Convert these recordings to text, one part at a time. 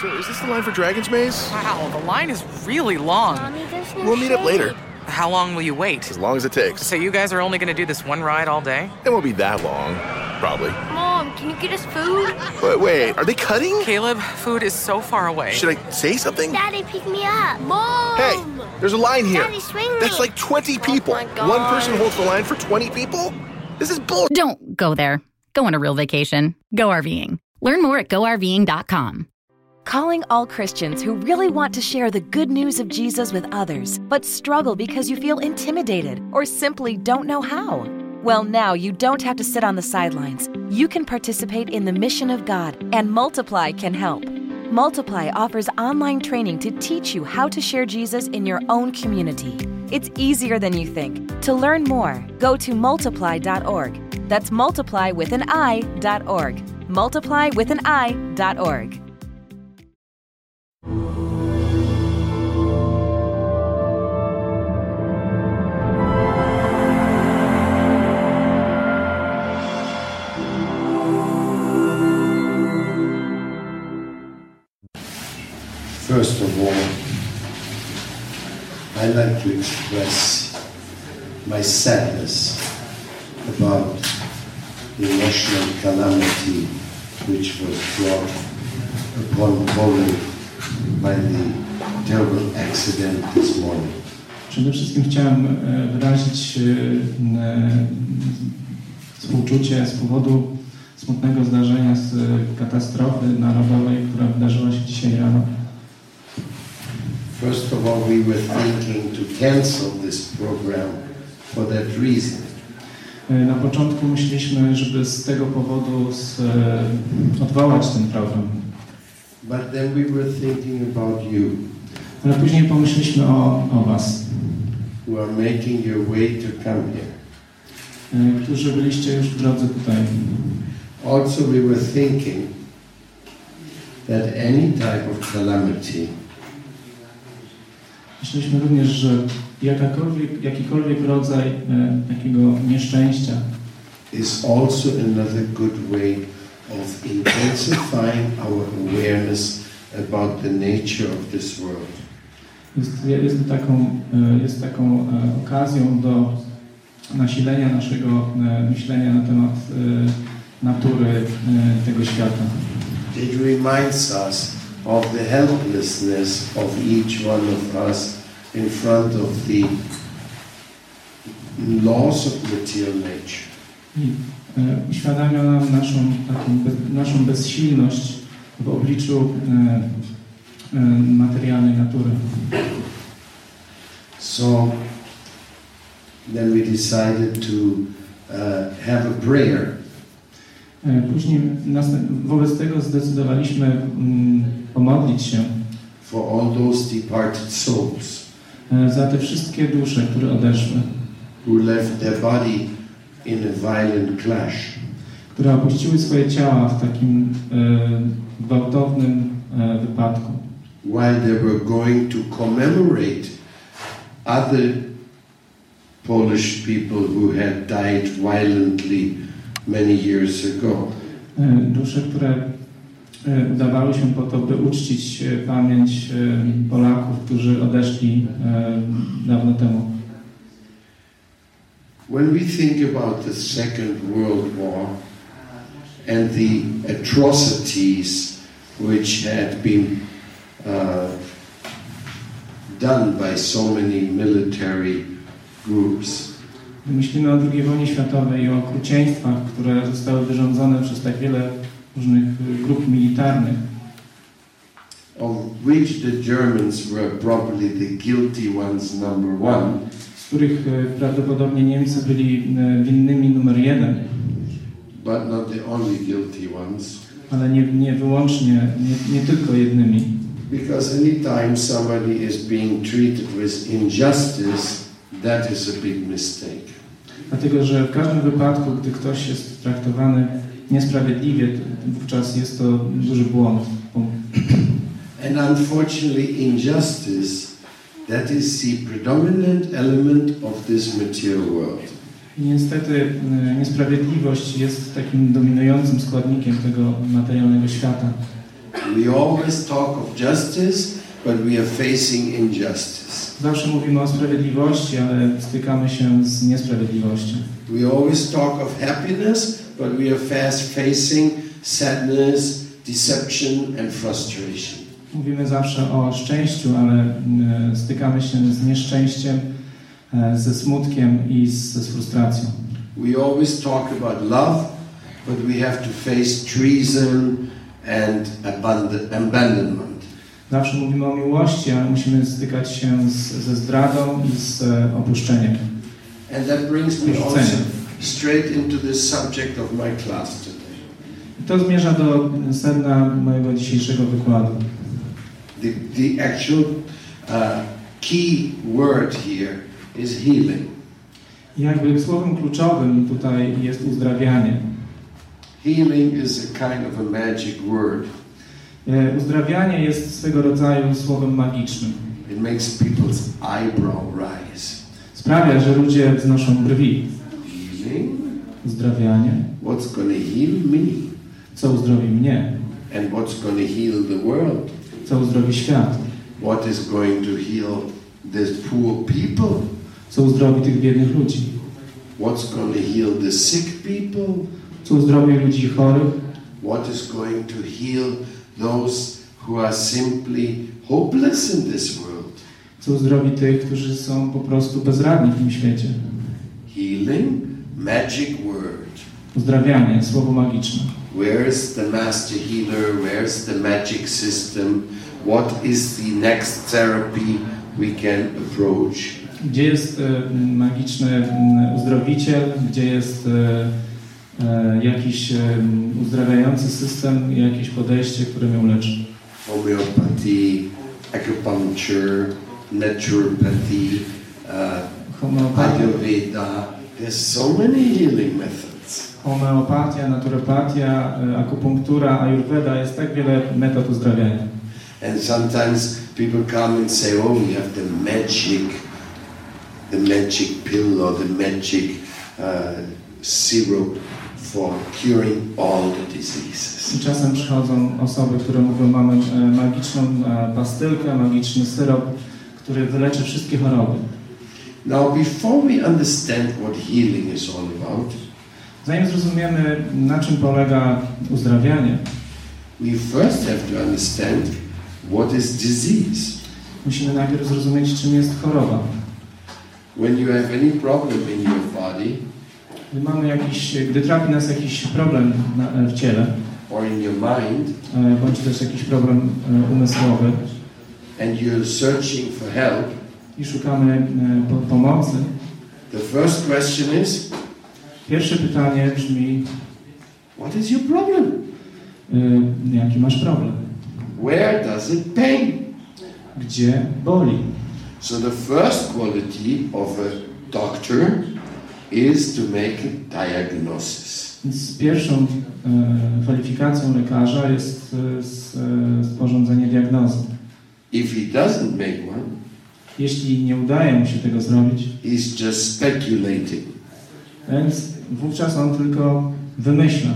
So, is this the line for Dragon's Maze? Wow, the line is really long. Mommy, no We'll meet up later, How long will you wait? as long as it takes. So you guys are only gonna do this one ride all day? It won't be that long, probably. Mom, can you get us food? But wait, are they cutting? Caleb, food is so far away. Should I say something? Daddy, pick me up. Mom! Hey, there's a line here. Daddy, swing me. That's like 20 people. my One person holds the line for 20 people? This is bull. Don't go there. Go on a real vacation. Go RVing. Learn more at GoRVing.com. Calling all Christians who really want to share the good news of Jesus with others, but struggle because you feel intimidated or simply don't know how. Well, now you don't have to sit on the sidelines. You can participate in the mission of God, and Multiply can help. Multiply offers online training to teach you how to share Jesus in your own community. It's easier than you think. To learn more, go to multiply.org. That's multiply with an I.org. Multiply with an I.org. First of all, I like to express my sadness about the national calamity which was brought upon Poland by the terrible accident this morning. Przede wszystkim chciałem e, wyrazić e, współczucie z powodu smutnego zdarzenia z e, katastrofy narodowej, która wydarzyła się dzisiaj rano. First of all, we were thinking to cancel this program for that reason. E, Na początku myśleliśmy, żeby z tego powodu z, e, odwołać ten program, But then we were thinking about you, ale później pomyśleliśmy o, o Was, who are making your way to come here. e, którzy byliście już w drodze tutaj. Also, we were thinking that any type of calamity Myśleliśmy również, że jakakolwiek, jakikolwiek rodzaj e, takiego nieszczęścia is also another good way of intensifying our awareness about the nature of this world. Jest, jest, taką, e, jest taką e, okazją do nasilenia naszego myślenia na temat natury tego świata. It reminds us of the helplessness of each one of us in front of the laws of material nature. I e, uświadamia nam naszą, taką be, naszą bezsilność w obliczu e, e, materialnej natury. So then we decided to uh, have a prayer Później następ, wobec tego zdecydowaliśmy mm, pomodlić się for all those departed souls e, za te wszystkie dusze, które odeszły, who left their body in a violent clash. które opuściły swoje ciała w takim e, gwałtownym e, wypadku. while they were going to commemorate other Polish people who had died violently many years ago. Dusze, które udawały się po to, by uczcić pamięć Polaków, którzy odeszli dawno temu. When we think about the Second World War and the atrocities which had been uh, done by so many military groups, Myślimy o II wojnie światowej i o okrucieństwach, które zostały wyrządzone przez tak wiele różnych e, grup militarnych, of which the Germans were probably the guilty ones, number one. z których e, prawdopodobnie Niemcy byli e, winnymi numer jeden, but not the only guilty ones. ale nie, nie wyłącznie, nie, nie tylko jednymi. Because anytime somebody is being treated with injustice, that is a big mistake. Dlatego, że w każdym wypadku, gdy ktoś jest traktowany niesprawiedliwie, wówczas jest to duży błąd. And unfortunately, injustice, that is the predominant element of this material world. Niestety e, niesprawiedliwość jest takim dominującym składnikiem tego materialnego świata. We always talk of justice, but we are facing injustice. Zawsze mówimy o sprawiedliwości, ale stykamy się z niesprawiedliwością. We always talk of happiness, but we are fast facing sadness, deception, and frustration. Mówimy zawsze o szczęściu, ale e, stykamy się z nieszczęściem, e, ze smutkiem i z, z frustracją. We always talk about love, but we have to face treason and abandon- abandonment. Zawsze mówimy o miłości, ale musimy stykać się z, ze zdradą i z e, opuszczeniem. And that brings me also straight into the subject of my class today. To zmierza do sedna mojego dzisiejszego wykładu. The, the actual uh, key word here is healing. Jakby słowem kluczowym tutaj jest uzdrawianie. Healing is a kind of a magic word. E, Uzdrawianie jest swego rodzaju słowem magicznym. It makes people's eyebrow rise. Sprawia, że ludzie wznoszą brwi. Healing? Uzdrawianie. What's to heal me? Co uzdrowi mnie? And what's to heal the world? Co uzdrowi świat? What is going to heal these poor people? Co uzdrowi tych biednych ludzi? What's to heal the sick people? Co uzdrowi ludzi chorych? What is going to heal those who are simply hopeless in this world? Co uzdrowi tych, którzy są po prostu bezradni w tym świecie? Healing, magic word. Uzdrawianie, słowo magiczne. Where's the master healer? Where's the magic system? What is the next therapy we can approach? Gdzie jest e, magiczny uzdrowiciel? Gdzie jest e, jakiś e, uzdrawiający system, jakieś podejście, które mnie uleczy? Homeopathy, acupuncture, naturopathy, uh, Ayurveda. There's so many healing methods. homeopatia naturopatia, e, akupunktura, ayurveda, jest tak wiele metod uzdrawiania. And sometimes people come and say, oh, we have the magic, the magic pill or the magic uh, syrup for curing all the diseases. I czasem przychodzą osoby, które mówią, mamy e, magiczną e, pastylkę, magiczny syrop, który wyleczy wszystkie choroby. Now, before we understand what healing is all about, Zanim zrozumiemy, na czym polega uzdrawianie, we first have to understand what is disease. musimy najpierw zrozumieć, czym jest choroba. When you have any problem in your body Gdy mamy jakiś, gdy trafi nas jakiś problem na, w ciele, or in your mind, e, bądź też jakiś problem e, umysłowy and you're searching for help, i szukamy e, po, pomocy, the first question is, pierwsze pytanie brzmi, what is your problem? e, jaki masz problem? Where does it pain? Gdzie boli? So the first quality of a doctor is to make a diagnosis. Więc pierwszą e, kwalifikacją lekarza jest e, e, sporządzenie diagnozy. If he doesn't make one, Jeśli nie udaje mu się tego zrobić, he's just speculating. więc wówczas on tylko wymyśla.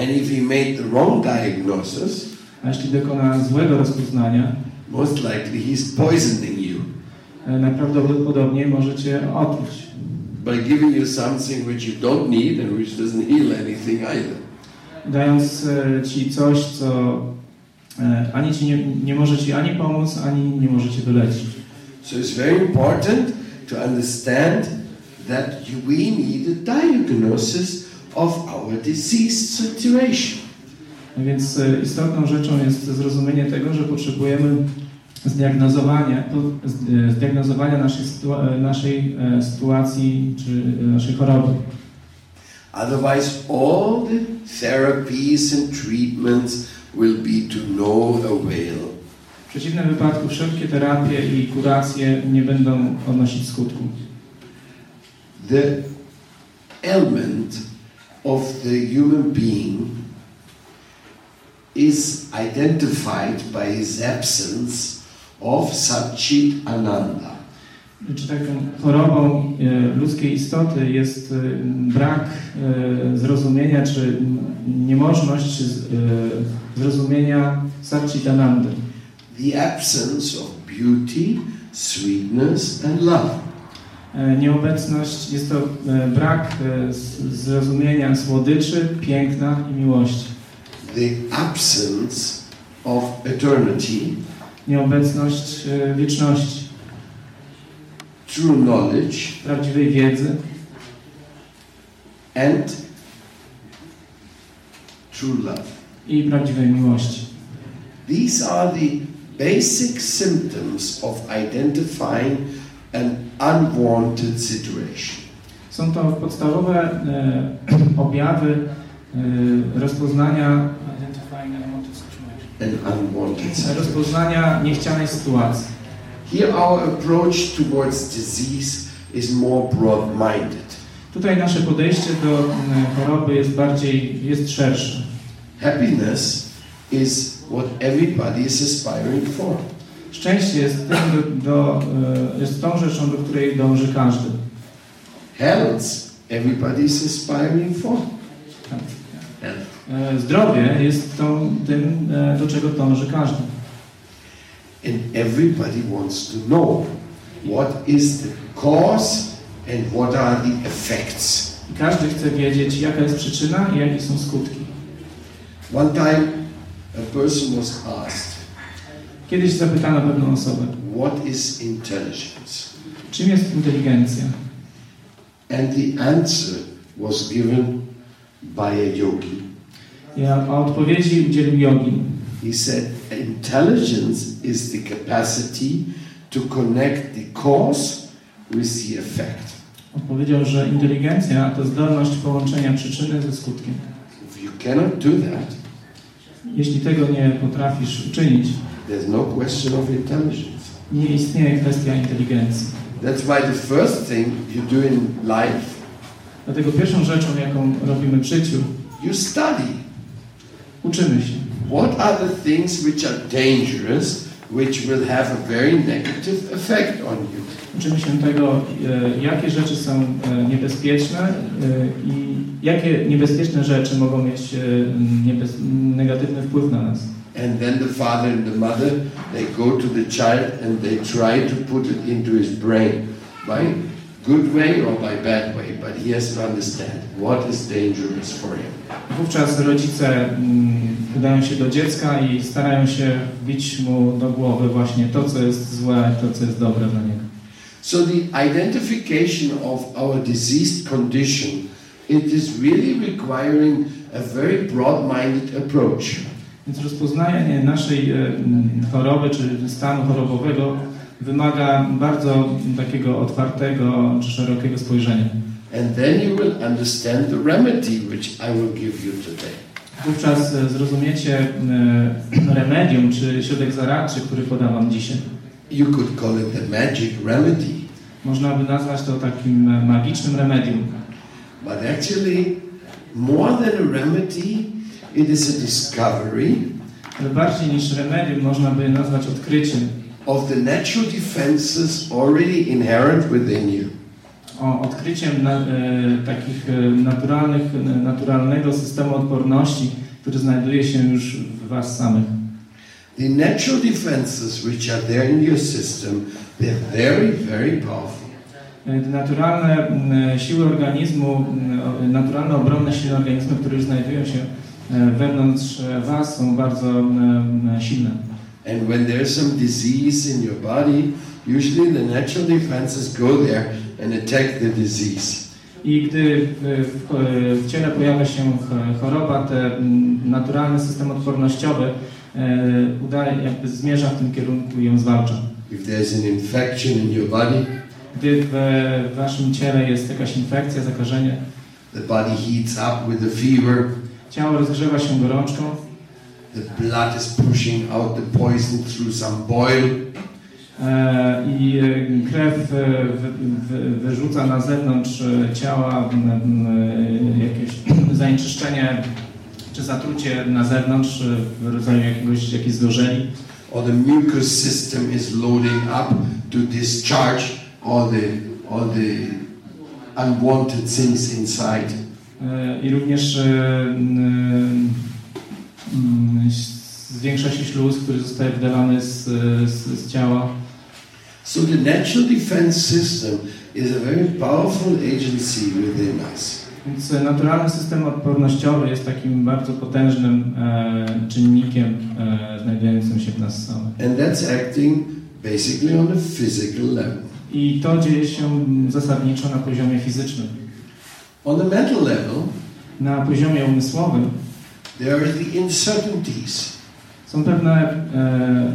And if he made the wrong diagnosis, A jeśli dokona złego rozpoznania, most likely he's poisoning you e, najprawdopodobniej możecie otruć. By giving you something which you don't need and which doesn't heal anything either. Dając e, ci coś, co e, ani ci nie, nie może ci ani pomóc, ani nie może cię wyleczyć. So it's very important to understand that we need a diagnosis of our disease situation. Więc e, istotną rzeczą jest zrozumienie tego, że potrzebujemy zdiagnozowania, po- z- e, zdiagnozowania naszej, naszej e, sytuacji czy e, naszej choroby. Otherwise, all the therapies and treatments will be to no avail. W przeciwnym wypadku wszelkie terapie i kuracje nie będą odnosić skutku. The element of the human being is identified by his absence of Satchit Ananda. czy taką chorobą e, ludzkiej istoty jest e, brak e, zrozumienia, czy niemożność e, zrozumienia Satchitanandy. The absence of beauty, sweetness, and love. Nieobecność jest to brak zrozumienia słodyczy, piękna i miłości. The absence of eternity, Nieobecność e, wieczności, true knowledge, prawdziwej wiedzy and true love. i prawdziwej miłości. These are the basic symptoms of identifying an unwanted situation. Są to podstawowe e, objawy e, rozpoznania Unwanted rozpoznania niechcianej sytuacji. Here, our approach towards disease is more broad minded. Tutaj nasze podejście do e, choroby jest bardziej, jest szersze. Happiness is what everybody is aspiring for. Szczęście jest, tym, do, do, e, jest tą rzeczą, do której dąży każdy. Health, everybody is aspiring for. Health. E, Zdrowie jest tą, tym, e, do czego dąży każdy. And everybody wants to know what is the cause and what are the effects. I każdy chce wiedzieć, jaka jest przyczyna i jakie są skutki. One time, a person was asked, Kiedyś zapytano pewną osobę, What is intelligence? czym jest inteligencja? And the answer was given by a yogi. A odpowiedzi udzielił jogin. He said, Intelligence is the capacity to connect the cause with the effect. Odpowiedział, że inteligencja to zdolność połączenia przyczyny ze skutkiem. If you cannot do that, Jeśli tego nie potrafisz uczynić, there's no question of intelligence. nie istnieje kwestia inteligencji. That's why the first thing you do in life, Dlatego pierwszą rzeczą, jaką robimy w życiu, you study. Uczymy się. What are the things which are dangerous, which will have a very negative effect on you? Uczymy się tego, e, jakie rzeczy są e, niebezpieczne e, i jakie niebezpieczne rzeczy mogą mieć niebez... negatywny wpływ na nas. And then the father and the mother, they go to the child and they try to put it into his brain by good way or by bad way, but he has to understand what is dangerous for him. Wówczas rodzice mm, udają się do dziecka i starają się wbić mu do głowy właśnie to, co jest złe, to, co jest dobre dla niego. So the identification of our diseased condition, it is really requiring a very broad-minded approach. Więc rozpoznanie naszej e, choroby czy stanu chorobowego wymaga bardzo takiego otwartego czy szerokiego spojrzenia. And then you will understand the remedy which I will give you today. Wówczas e, zrozumiecie e, remedium czy środek zaradczy, który podam dzisiaj. You could call it the magic remedy, Można by nazwać to takim e, magicznym remedium. but actually, more than a remedy, it is a discovery Ale bardziej niż remedium można by nazwać odkryciem of the natural defenses already inherent within you. o odkryciem na, e, takich e, naturalnych, e, naturalnego systemu odporności, który znajduje się już w Was samych. The natural defenses which are there in your system, they're very, very powerful. E, naturalne siły organizmu, o- naturalne obronne siły organizmu, które już znajdują się e, wewnątrz e, Was, są bardzo silne. And when there's some disease in your body, usually the natural defenses go there and attack the disease. I gdy w, w, w ciele pojawia się ch- choroba, ten naturalny system odpornościowy e, udaje, jakby zmierza w tym kierunku i ją zwalcza. If there's an infection in your body, Gdy w, w Waszym ciele jest jakaś infekcja, zakażenie, the body heats up with a fever, ciało rozgrzewa się gorączką, the blood is pushing out the poison through some boil, e, i e, krew e, wy, wy, wyrzuca na zewnątrz ciała jakieś zanieczyszczenie czy zatrucie na zewnątrz w rodzaju jakiegoś, jakiejś zgorzeli. or the mucous system is loading up to discharge all the all the unwanted things inside. I również zwiększa się śluz, który zostaje wydalany z, z, z ciała. So the natural defense system is a very powerful agency within us. Więc naturalny system odpornościowy jest takim bardzo potężnym e, czynnikiem e, znajdującym się w nas samych. And that's acting basically on a physical level. I to dzieje się zasadniczo na poziomie fizycznym. On the mental level, Na poziomie umysłowym there are the uncertainties. są pewne e,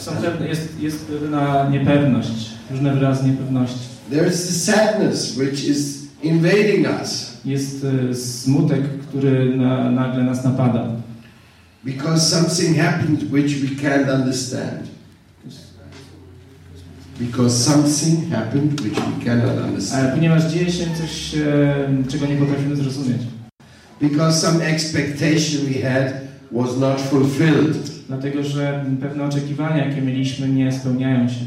są pewne, jest, jest pewna niepewność, różne wyrazy niepewności. There is the sadness which is invading us Jest e, smutek, który na, nagle nas napada. because something happened which we can't understand. Because something happened which we cannot understand. E, ponieważ dzieje się coś, e, czego nie potrafimy zrozumieć. Because some expectation we had was not fulfilled. Dlatego, że pewne oczekiwania, jakie mieliśmy, nie spełniają się.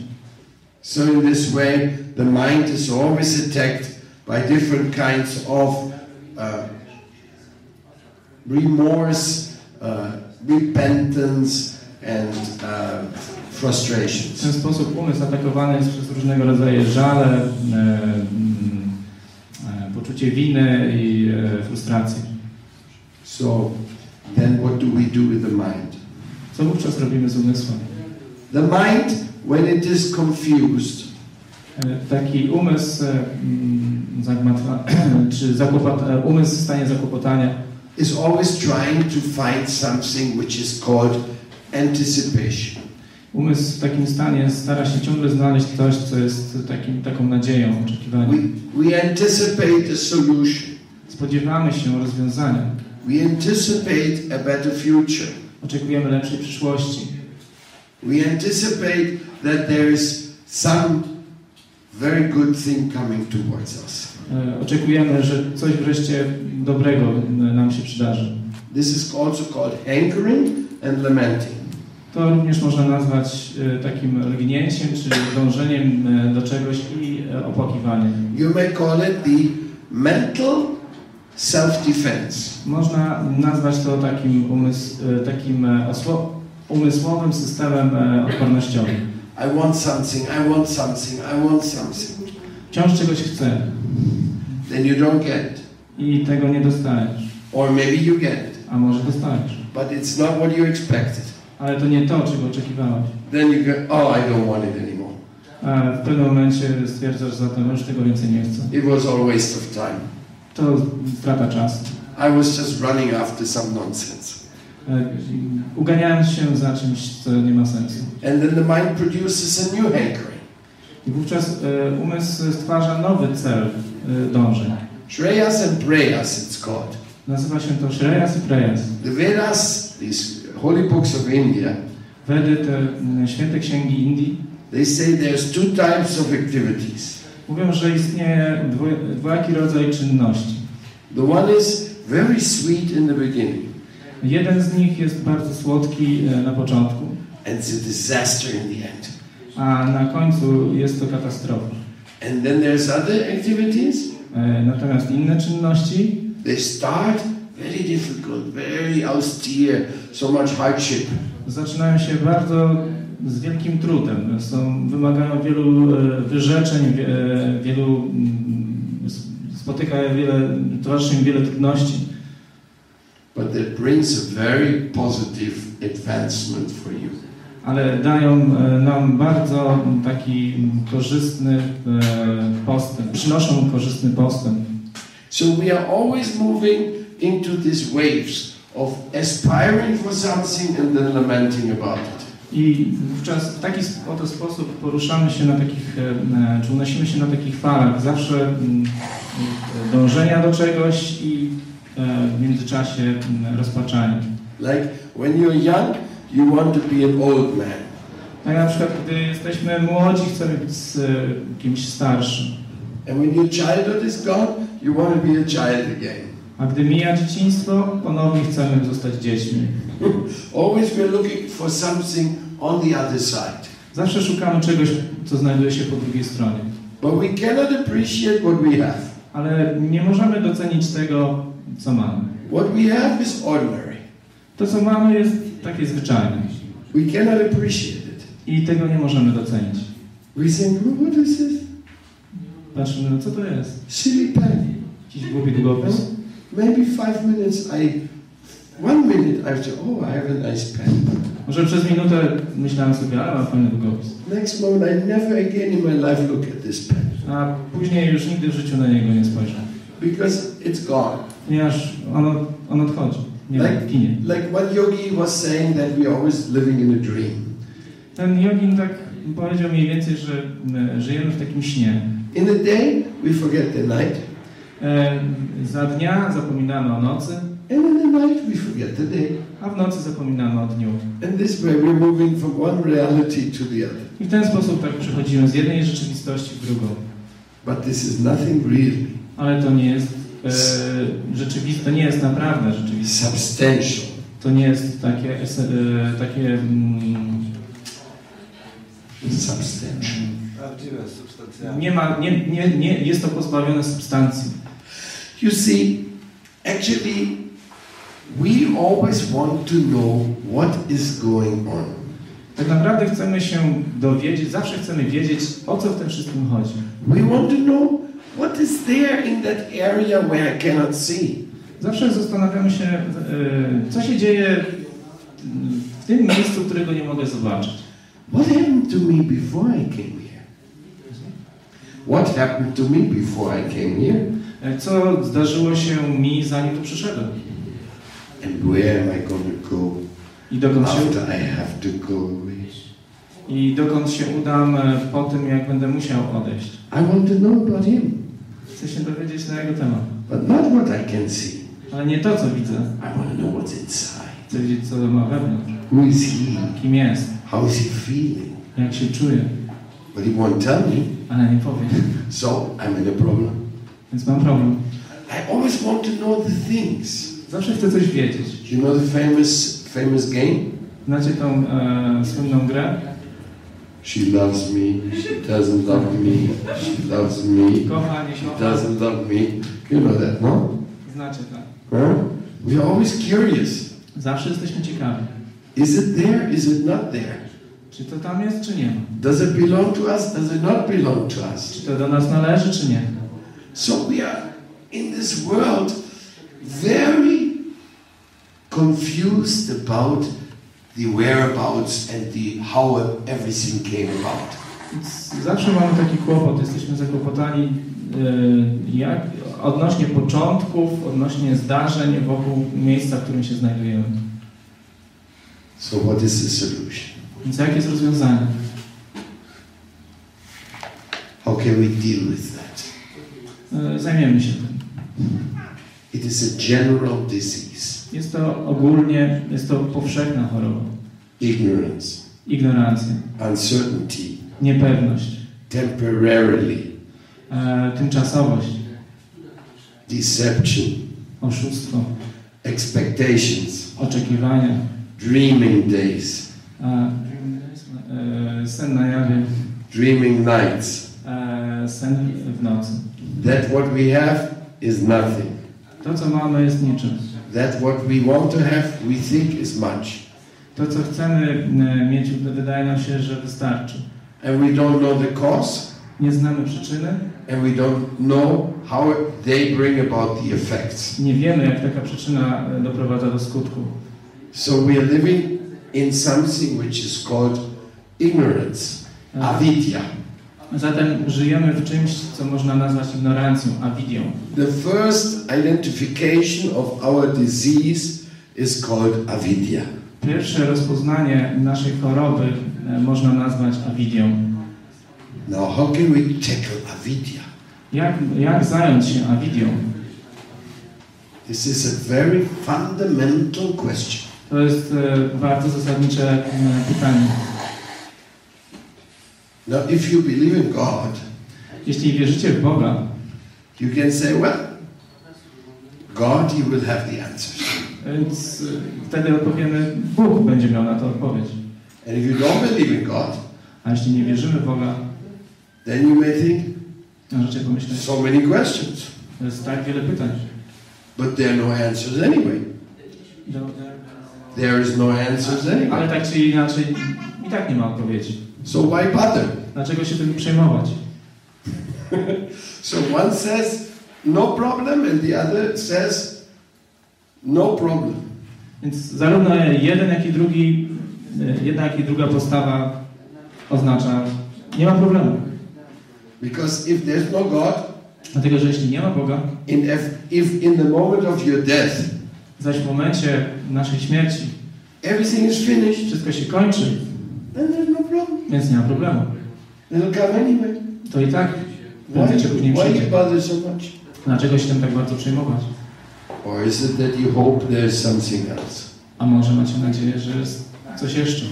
So in this way, the mind is always attacked by different kinds of uh, remorse, uh, repentance, and uh, W frustrations. ten sposób umysł atakowany jest przez różnego rodzaju żale, e, mm, e, poczucie winy i e, frustracji. So then what do we do with the mind? Co wówczas robimy z umysłem? The mind, when it is confused, E, Taki umysł, e, mm, zagmatwa, czy zakłopot, e, umysł w stanie zakłopotania is always trying to find something which is called anticipation. Umysł w takim stanie stara się ciągle znaleźć coś, co jest takim, taką nadzieją, We, oczekiwaniem. we anticipate a solution. Spodziewamy się rozwiązania. We anticipate a better future. Oczekujemy lepszej przyszłości. We anticipate that there is some very good thing coming towards us. E, Oczekujemy, że coś wreszcie dobrego e, nam się przydarzy. This is also called hankering and lamenting. To również można nazwać e, takim lgnięciem, czyli dążeniem do czegoś i opłakiwaniem. You may call it the mental self-defense. Można nazwać to takim, umysł, e, takim e, osło- umysłowym systemem e, odpornościowym. I want something, I want something, I want something. Wciąż czegoś chcę Then you don't get i tego nie dostajesz, Or maybe you get a może dostajesz. but it's not what you expected. Ale to nie to, czego oczekiwałeś. Then you go, oh, I don't want it anymore. A w pewnym momencie stwierdzasz zatem, już tego więcej nie chcę. It was all waste of time. To strata czasu. I was just running after some nonsense. E, Uganiałem się za czymś, co nie ma sensu. And then the mind produces a new hankering. I wówczas e, umysł stwarza nowy cel e, dążeń. Shreyas and Prayas, it's called. Nazywa się to Shreyas i Preyas. The Vedas, these holy books of India, Wedy, te m, święte księgi Indii, they say there's two types of activities. mówią, że istnieje dwojaki rodzaj czynności. The one is very sweet in the beginning, Jeden z nich jest bardzo słodki e, na początku, and it's a disaster in the end. a na końcu jest to katastrofa. And then there's other activities, E, Natomiast inne czynności they start very difficult, very austere, so much hardship. zaczynają się bardzo z wielkim trudem. Są, wymagają wielu e, wyrzeczeń, wie- wielu, mm, spotyka wiele, towarzyszy im wiele trudności, But that brings a very positive advancement for you. ale dają e, nam bardzo taki korzystny e, postęp, przynoszą korzystny postęp. So we are always moving into these waves of aspiring for something and then lamenting about it. I wówczas w taki oto sposób poruszamy się na takich, e, e, czy unosimy się na takich falach, zawsze mm, e, dążenia do czegoś i w międzyczasie mm, rozpaczania. Like when you're young, you want to be an old man. Tak na przykład, gdy jesteśmy młodzi, chcemy być z kimś starszym, And when your childhood is gone, you want to be a child again. A gdy mija dzieciństwo, ponownie chcemy zostać dziećmi. Always we're looking for something on the other side. Zawsze szukamy czegoś, co znajduje się po drugiej stronie. But we cannot appreciate what we have. Ale nie możemy docenić tego, co mamy. What we have is ordinary. To, co mamy, jest takie zwyczajne. We cannot appreciate it. I tego nie możemy docenić. We think, "Oh, what is this? Patrzymy, no co to jest? Silly pen. Jakiś głupi długopis? Maybe five minutes I, one minute I say, oh, I have a nice pen. Może przez minutę myślałem sobie, ale mam fajny długopis. Next moment, I never again in my life look at this pen A później już nigdy w życiu na niego nie spojrzę. because it's gone. Ponieważ on, od- on odchodzi. Nie Like, ginie. like one yogi was saying that we always living in a dream. Ten jogin tak powiedział mniej więcej, że my żyjemy w takim śnie. In the day, we forget the night, E, za dnia zapominamy o nocy, and in the night, we forget the day. a w nocy zapominamy o dniu. And this way, we're moving from one reality to the other. I w ten sposób tak przechodzimy z jednej rzeczywistości w drugą. But this is nothing really Ale to nie jest e, rzeczywiste, to nie jest naprawdę rzeczywiste. substantial. To nie jest takie, ese- e, takie mm, Substantial. nie ma, nie, nie, nie, jest to pozbawione substancji. You see, actually, we always want to know what is going on. Tak naprawdę chcemy się dowiedzieć, zawsze chcemy wiedzieć, o co w tym wszystkim chodzi. We want to know what is there in that area where I cannot see. Zawsze zastanawiamy się, e, co się dzieje w tym miejscu, którego nie mogę zobaczyć. What happened to me before I came here? What happened to me before I came here? E, Co zdarzyło się mi, zanim tu przyszedłem? And where am I go I dokąd się, after I have to go away? i dokąd się udam e, po tym, jak będę musiał odejść. I want to know about him, Chcę się dowiedzieć na jego temat. but not what I can see. Ale nie to, co widzę. I want to know what's inside. Chcę wiedzieć, co ma wewnątrz. Who is he? Kim jest, How is he feeling? jak się czuje. But he won't tell me, Ale nie powie. so I'm in a problem. Więc mam problem. I always want to know the things. Zawsze chcę coś wiedzieć. You know the famous famous game? Znacie tą e, słynną grę? She loves me. She doesn't love me. She loves me. Kocha, nie She doesn't love me. You know that, no? Znacie to. Huh? We are always curious. Zawsze jesteśmy ciekawi. Is it there? Is it not there? Czy to tam jest, czy nie ma? Does it belong to us? Does it not belong to us? Czy to do nas należy, czy nie? So we are in this world very confused about the whereabouts and the how everything came about. Zawsze mamy taki kłopot, jesteśmy zakłopotani jak, odnośnie początków, odnośnie zdarzeń wokół miejsca, w którym się znajdujemy. So what is the solution? Więc jakie jest rozwiązanie? How can we deal with that? E, Zajmiemy się tym. It is a general disease, Jest to ogólnie, jest to powszechna choroba. ignorance, Ignorancja, uncertainty, niepewność, temporarily, e, tymczasowość, deception, oszustwo, expectations, oczekiwania, dreaming days, e, e, sen na jawie, dreaming nights. e, sen w nocy. That what we have is nothing. To, co mamy, jest niczym. That what we want to have, we think is much. To, co chcemy e, mieć, wydaje nam się, że wystarczy. And we don't know the cause, Nie znamy przyczyny, and we don't know how they bring about the effects. nie wiemy, jak taka przyczyna e, doprowadza do skutku. So we are living in something which is called ignorance, E, avidya. Zatem żyjemy w czymś, co można nazwać ignorancją, awidią. The first identification of our disease is called avidya. Pierwsze rozpoznanie naszej choroby e, można nazwać awidią. Now, how can we tackle avidya? Jak, jak zająć się awidią? This is a very fundamental question. To jest e, bardzo zasadnicze e, pytanie. Now, if you believe in God, Jeśli wierzycie w Boga, you can say, well, God, He will have the answers. więc e, wtedy odpowiemy, Bóg będzie miał na to odpowiedź. And if you don't believe in God, A jeśli nie wierzymy w Boga, then you may think, możecie pomyśleć, so many questions, jest tak wiele pytań. but there are no answers anyway. There is no answers Ale anyway. tak czy inaczej i tak nie ma odpowiedzi. So why bother? Dlaczego się tym przejmować? So one says no problem, and the other says no problem. Więc zarówno jeden, jak i drugi, e, jedna, jak i druga postawa oznacza nie ma problemu. Because if there's no God, Dlatego, że jeśli nie ma Boga, in if, if in the moment of your death zaś w momencie naszej śmierci everything is finished, wszystko się kończy, then there's no problem. więc nie ma problemu. It'll come anyway. To i tak Why, prędzej czy później why you przyjdzie. bother so much? Dlaczego się tym tak bardzo przejmować? Or is it that you hope there's something else? A może macie nadzieję, że jest coś jeszcze?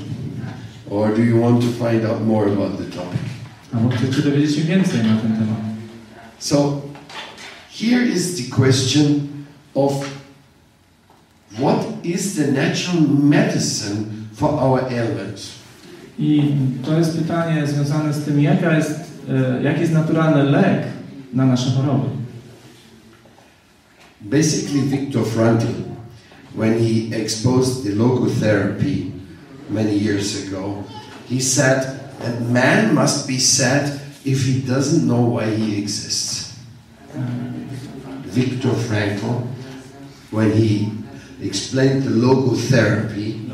Or do you want to find out more about the topic? Albo chcecie dowiedzieć się więcej na ten temat? So, here is the question of what is the natural medicine for our ailments? I to jest pytanie związane z tym, jaka jest, e, jaki jest naturalny lek na nasze choroby. Basically, Viktor Frankl, when he exposed the logotherapy many years ago, he said that man must be sad if he doesn't know why he exists. Viktor Frankl, when he explained the logotherapy,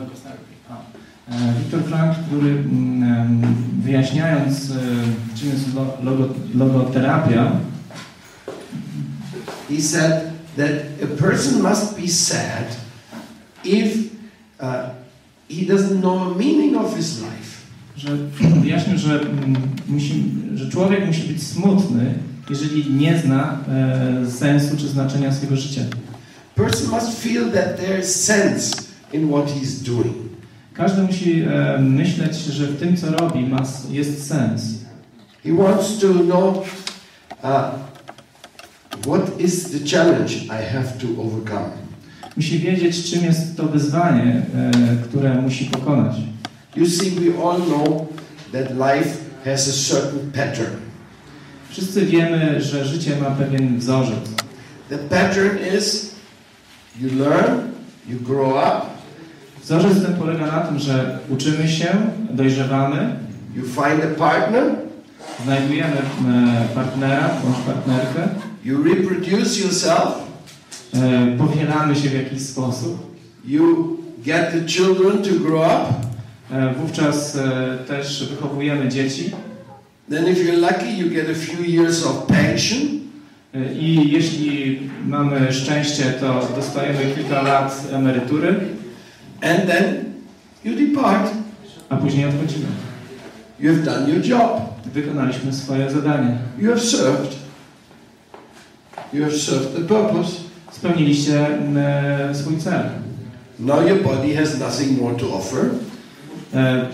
E, Viktor Frank, który mm, em, wyjaśniając, e, czym jest lo- logo, logoterapia, he said that a person must be sad if uh, he doesn't know the meaning of his life. że wyjaśnił, że, mm, musi, że człowiek musi być smutny, jeżeli nie zna e, sensu czy znaczenia swojego życia. Person must feel that there is sense in what he's doing. Każdy musi e, myśleć, że w tym, co robi, ma, jest sens. He wants to know uh, what is the challenge I have to overcome. Musi wiedzieć, czym jest to wyzwanie, e, które musi pokonać. You see, we all know that life has a certain pattern. Wszyscy wiemy, że życie ma pewien wzorzec. The pattern is you learn, you grow up, Wzorzec ten polega na tym, że uczymy się, dojrzewamy, you find a partner, znajdujemy e, partnera bądź partnerkę, you reproduce yourself, e, powielamy się w jakiś sposób. you get the children to grow up, E, Wówczas e, też wychowujemy dzieci. Then if you're lucky, you get a few years of pension, i jeśli mamy szczęście, to dostajemy kilka lat emerytury, and then you depart. a później odchodzimy. You have done your job. Wykonaliśmy swoje zadanie. You have served. You have served the purpose. Spełniliście e, swój cel. Now your body has nothing more to offer. E,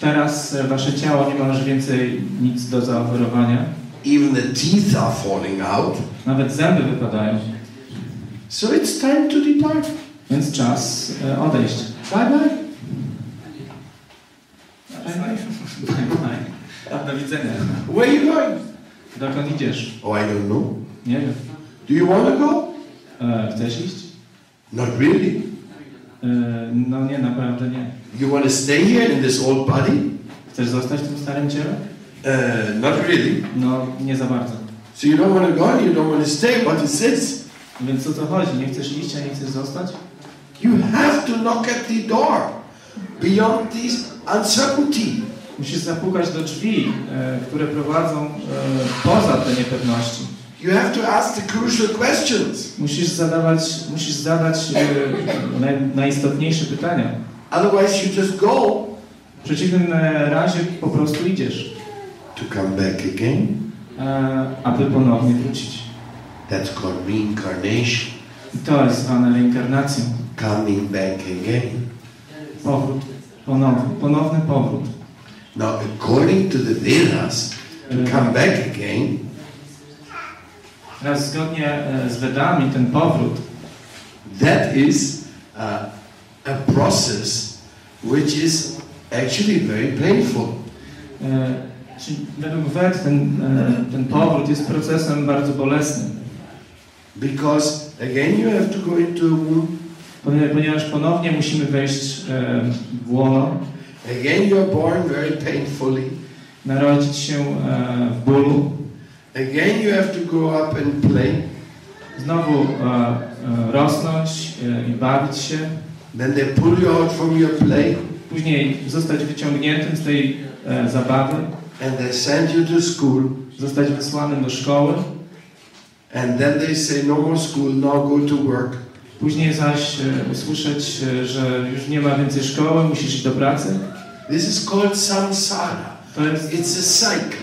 Teraz e, wasze ciało nie ma już więcej nic do zaoferowania. Even the teeth are falling out. Nawet zęby wypadają. So it's time to depart. Więc czas e, odejść. Bye bye. Bye, bye. Do widzenia. Where are you going? Dokąd idziesz? Oh, I don't know. Nie wiem. Do you want to go? E, Chcesz iść? Not really. E, No nie, naprawdę nie. You want to stay here in this old body? Chcesz zostać w tym starym ciele? Uh, not really. No, nie za bardzo. So you don't want to go you don't want to stay. What is this? Więc o co chodzi? Nie chcesz iść, a nie chcesz zostać? You have to knock at the door beyond this uncertainty. Musisz zapukać do drzwi, e, które prowadzą e, poza te niepewności. You have to ask the crucial questions. Musisz zadawać, musisz zadać e, naj, najistotniejsze pytania. Otherwise, you just go W przeciwnym e, razie po prostu idziesz, to come back again. e, aby ponownie wrócić. That's called reincarnation. I to jest zwane reinkarnacją. Coming back again. Powrót, ponowny, ponowny powrót. Now, according to the Vedas, to come back again, Teraz zgodnie z Wedami ten powrót that is uh, a process which is actually very painful. Czyli według Wet ten, ten powrót jest procesem bardzo bolesnym, Because again, you have to go into a womb. Ponie- ponieważ ponownie musimy wejść w łono, Again, you are born very painfully. narodzić się e, w bólu, Again, you have to grow up and play. znowu e, e, rosnąć i bawić się, Then they pull you out from your play później zostać wyciągniętym z tej zabawy, and they send you to school. zostać wysłanym do szkoły, And then they say, no more school, now go to work. Później zaś e, usłyszeć, e, że już nie ma więcej szkoły, musisz iść do pracy. This is called samsara. To jest It's a cycle.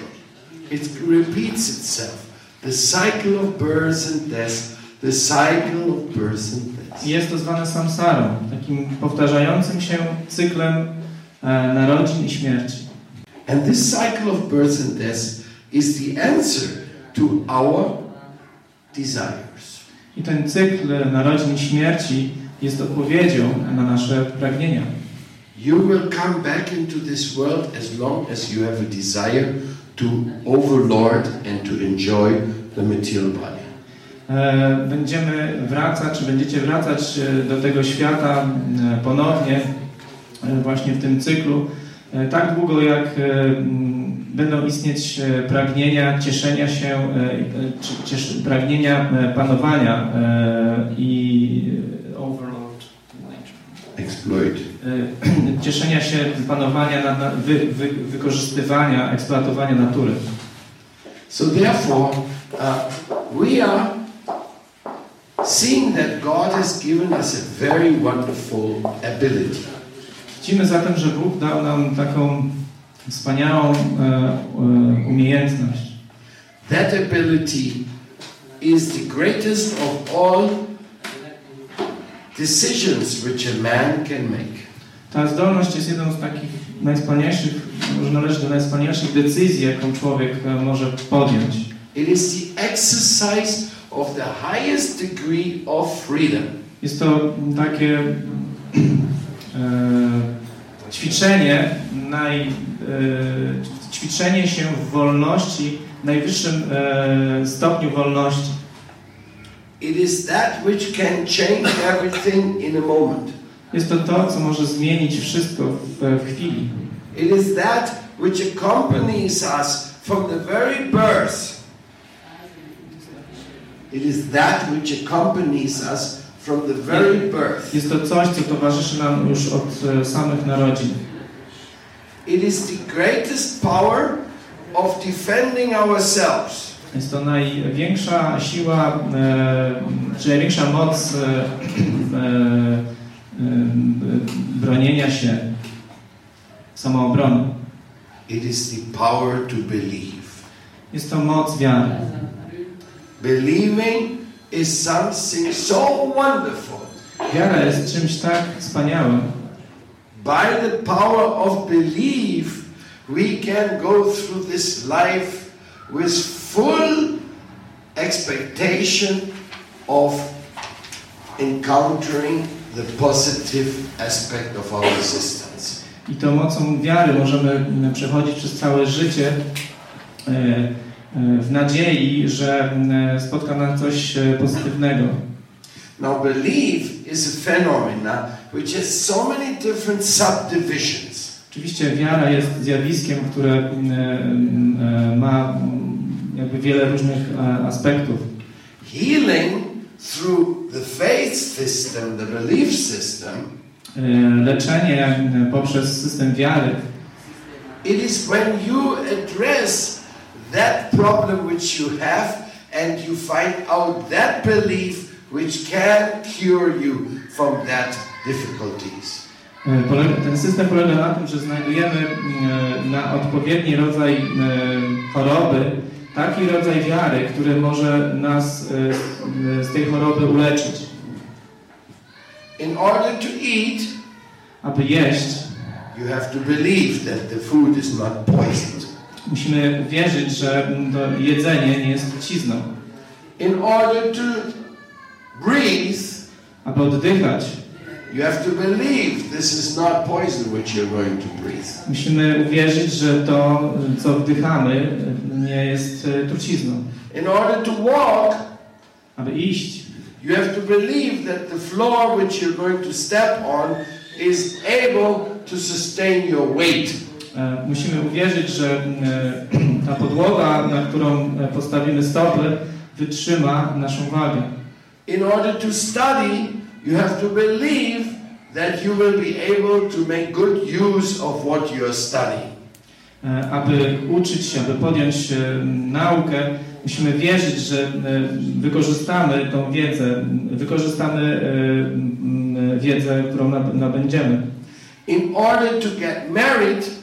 It repeats itself. The cycle of birth and death. The cycle of birth and death. Jest to zwane samsarą, takim powtarzającym się cyklem e, narodzin i śmierci. And this cycle of birth and death is the answer to our desires. I ten cykl narodzin i śmierci jest odpowiedzią na nasze pragnienia. You will come back into this world as long as you have a desire to overlord and to enjoy the material body. E, Będziemy wracać, czy będziecie wracać e, do tego świata e, ponownie, właśnie w tym cyklu, tak długo jak e, będą istnieć e, pragnienia cieszenia się, e, e, pragnienia e, panowania e, i e, overlord. Exploit. e, cieszenia się panowania, nad, wy, wy, wykorzystywania, eksploatowania natury. So therefore, uh, we are seeing that God has given us a very wonderful ability. Widzimy zatem, że Bóg dał nam taką wspaniałą e, e, umiejętność. That ability is the greatest of all decisions which a man can make. Ta zdolność jest jedną z takich najwspanialszych, może należy do najwspanialszych decyzji, jaką człowiek e, może podjąć. It is the exercise of the highest degree of freedom. Jest to takie ćwiczenie, naj, e, ćwiczenie się w wolności, w najwyższym e, stopniu wolności. It is that which can change everything in a moment. Jest to to, co może zmienić wszystko w, w chwili. It is that which accompanies us from the very birth. It is that which accompanies us from the very birth. Jest to coś, co towarzyszy nam już od e, samych narodzin. It is the greatest power of defending ourselves. Jest to największa siła, e, czy największa moc e, e, e, bronienia się, samoobrony. It is the power to believe. Jest to moc wiary. Believing is something so wonderful. Wiara jest czymś tak wspaniałym. By the power of belief, we can go through this life with full expectation of encountering the positive aspect of our existence. I tą mocą wiary możemy przechodzić przez całe życie e, w nadziei, że m, spotka nas coś e, pozytywnego. Now, belief is a phenomena which has so many different subdivisions. Oczywiście wiara jest zjawiskiem, które e, ma jakby wiele różnych e, aspektów. Healing through the faith system, the belief system, E, Leczenie poprzez system wiary it is when you address that problem which you have and you find out that belief which can cure you from that difficulties. E, Ten system polega na tym, że znajdujemy m, na odpowiedni rodzaj m, choroby taki rodzaj wiary, który może nas e, z- z tej choroby uleczyć. In order to eat, Aby jeść, you have to believe that the food is not poisoned. Musimy wierzyć, że to jedzenie nie jest trucizną. In order to breathe, Aby oddychać, You have to believe this is not poison which you're going to breathe. Musimy uwierzyć, że to, co wdychamy, nie jest e, trucizną. In order to walk, Aby iść, you have to believe that the floor which you're going to step on is able to sustain your weight. E, musimy uwierzyć, że e, ta podłoga, na którą e, postawimy stopy, wytrzyma naszą wagę. In order to study, you have to believe that you will be able to make good use of what you're studying. E, Aby uczyć się, aby podjąć naukę, musimy wierzyć, że wykorzystamy tą wiedzę, wykorzystamy wiedzę, którą nab- nabędziemy. In order to get married,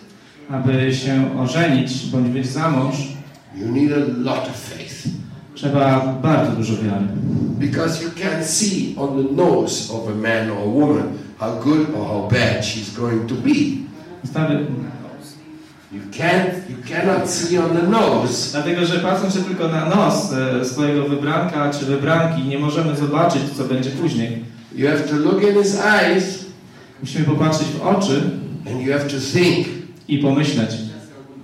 Aby się ożenić bądź wyjść za mąż, you need a lot of faith. trzeba bardzo dużo wiary. Because you can't see on the nose of a man or a woman how good or how bad she's going to be. You can't, you cannot see on the nose dlatego, że patrząc się tylko na nos e, swojego wybranka czy wybranki, nie możemy zobaczyć, co będzie później. You have to look in his eyes Musimy popatrzeć w oczy and you have to think, i pomyśleć,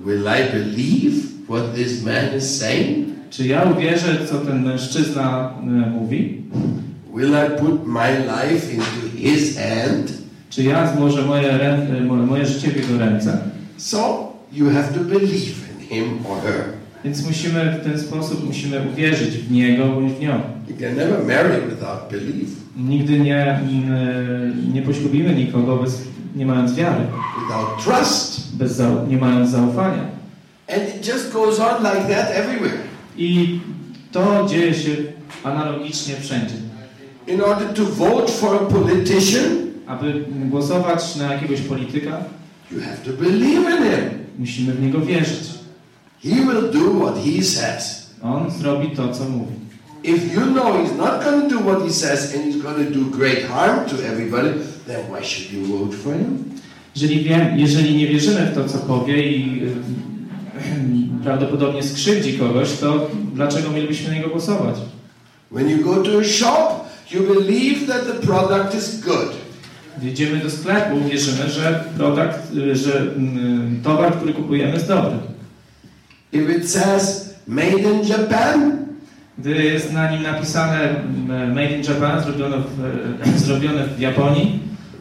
will I believe what this man is saying? czy ja uwierzę, co ten mężczyzna e, mówi? Will I put my life into his hand? Czy ja złożę moje, e, mo- moje życie w jego ręce? So you have to believe in him or her. Więc musimy w ten sposób musimy uwierzyć w niego bądź w nią. You can never marry without belief, Nigdy nie, mm, e, nie poślubimy nikogo bez, nie mając wiary, without trust. bez zau- nie mając zaufania. And it just goes on like that everywhere. I to dzieje się analogicznie wszędzie. In order to vote for a politician, Aby głosować na jakiegoś polityka, you have to believe in him. musimy w niego wierzyć. He will do what he says. On zrobi to, co mówi. If you know he's not going to do what he says and he's going to do great harm to everybody, then why should you vote for him? Jeżeli, wiem, jeżeli nie wierzymy w to, co powie i y, prawdopodobnie skrzywdzi kogoś, to dlaczego mielibyśmy na niego głosować? When you go to a shop, you believe that the product is good. Gdy idziemy do sklepu, wierzymy, że produkt, y, że mm, towar, który kupujemy jest dobry. If it says made in Japan, Gdy jest na nim napisane mm, Made in Japan, zrobione w, zrobione w Japonii,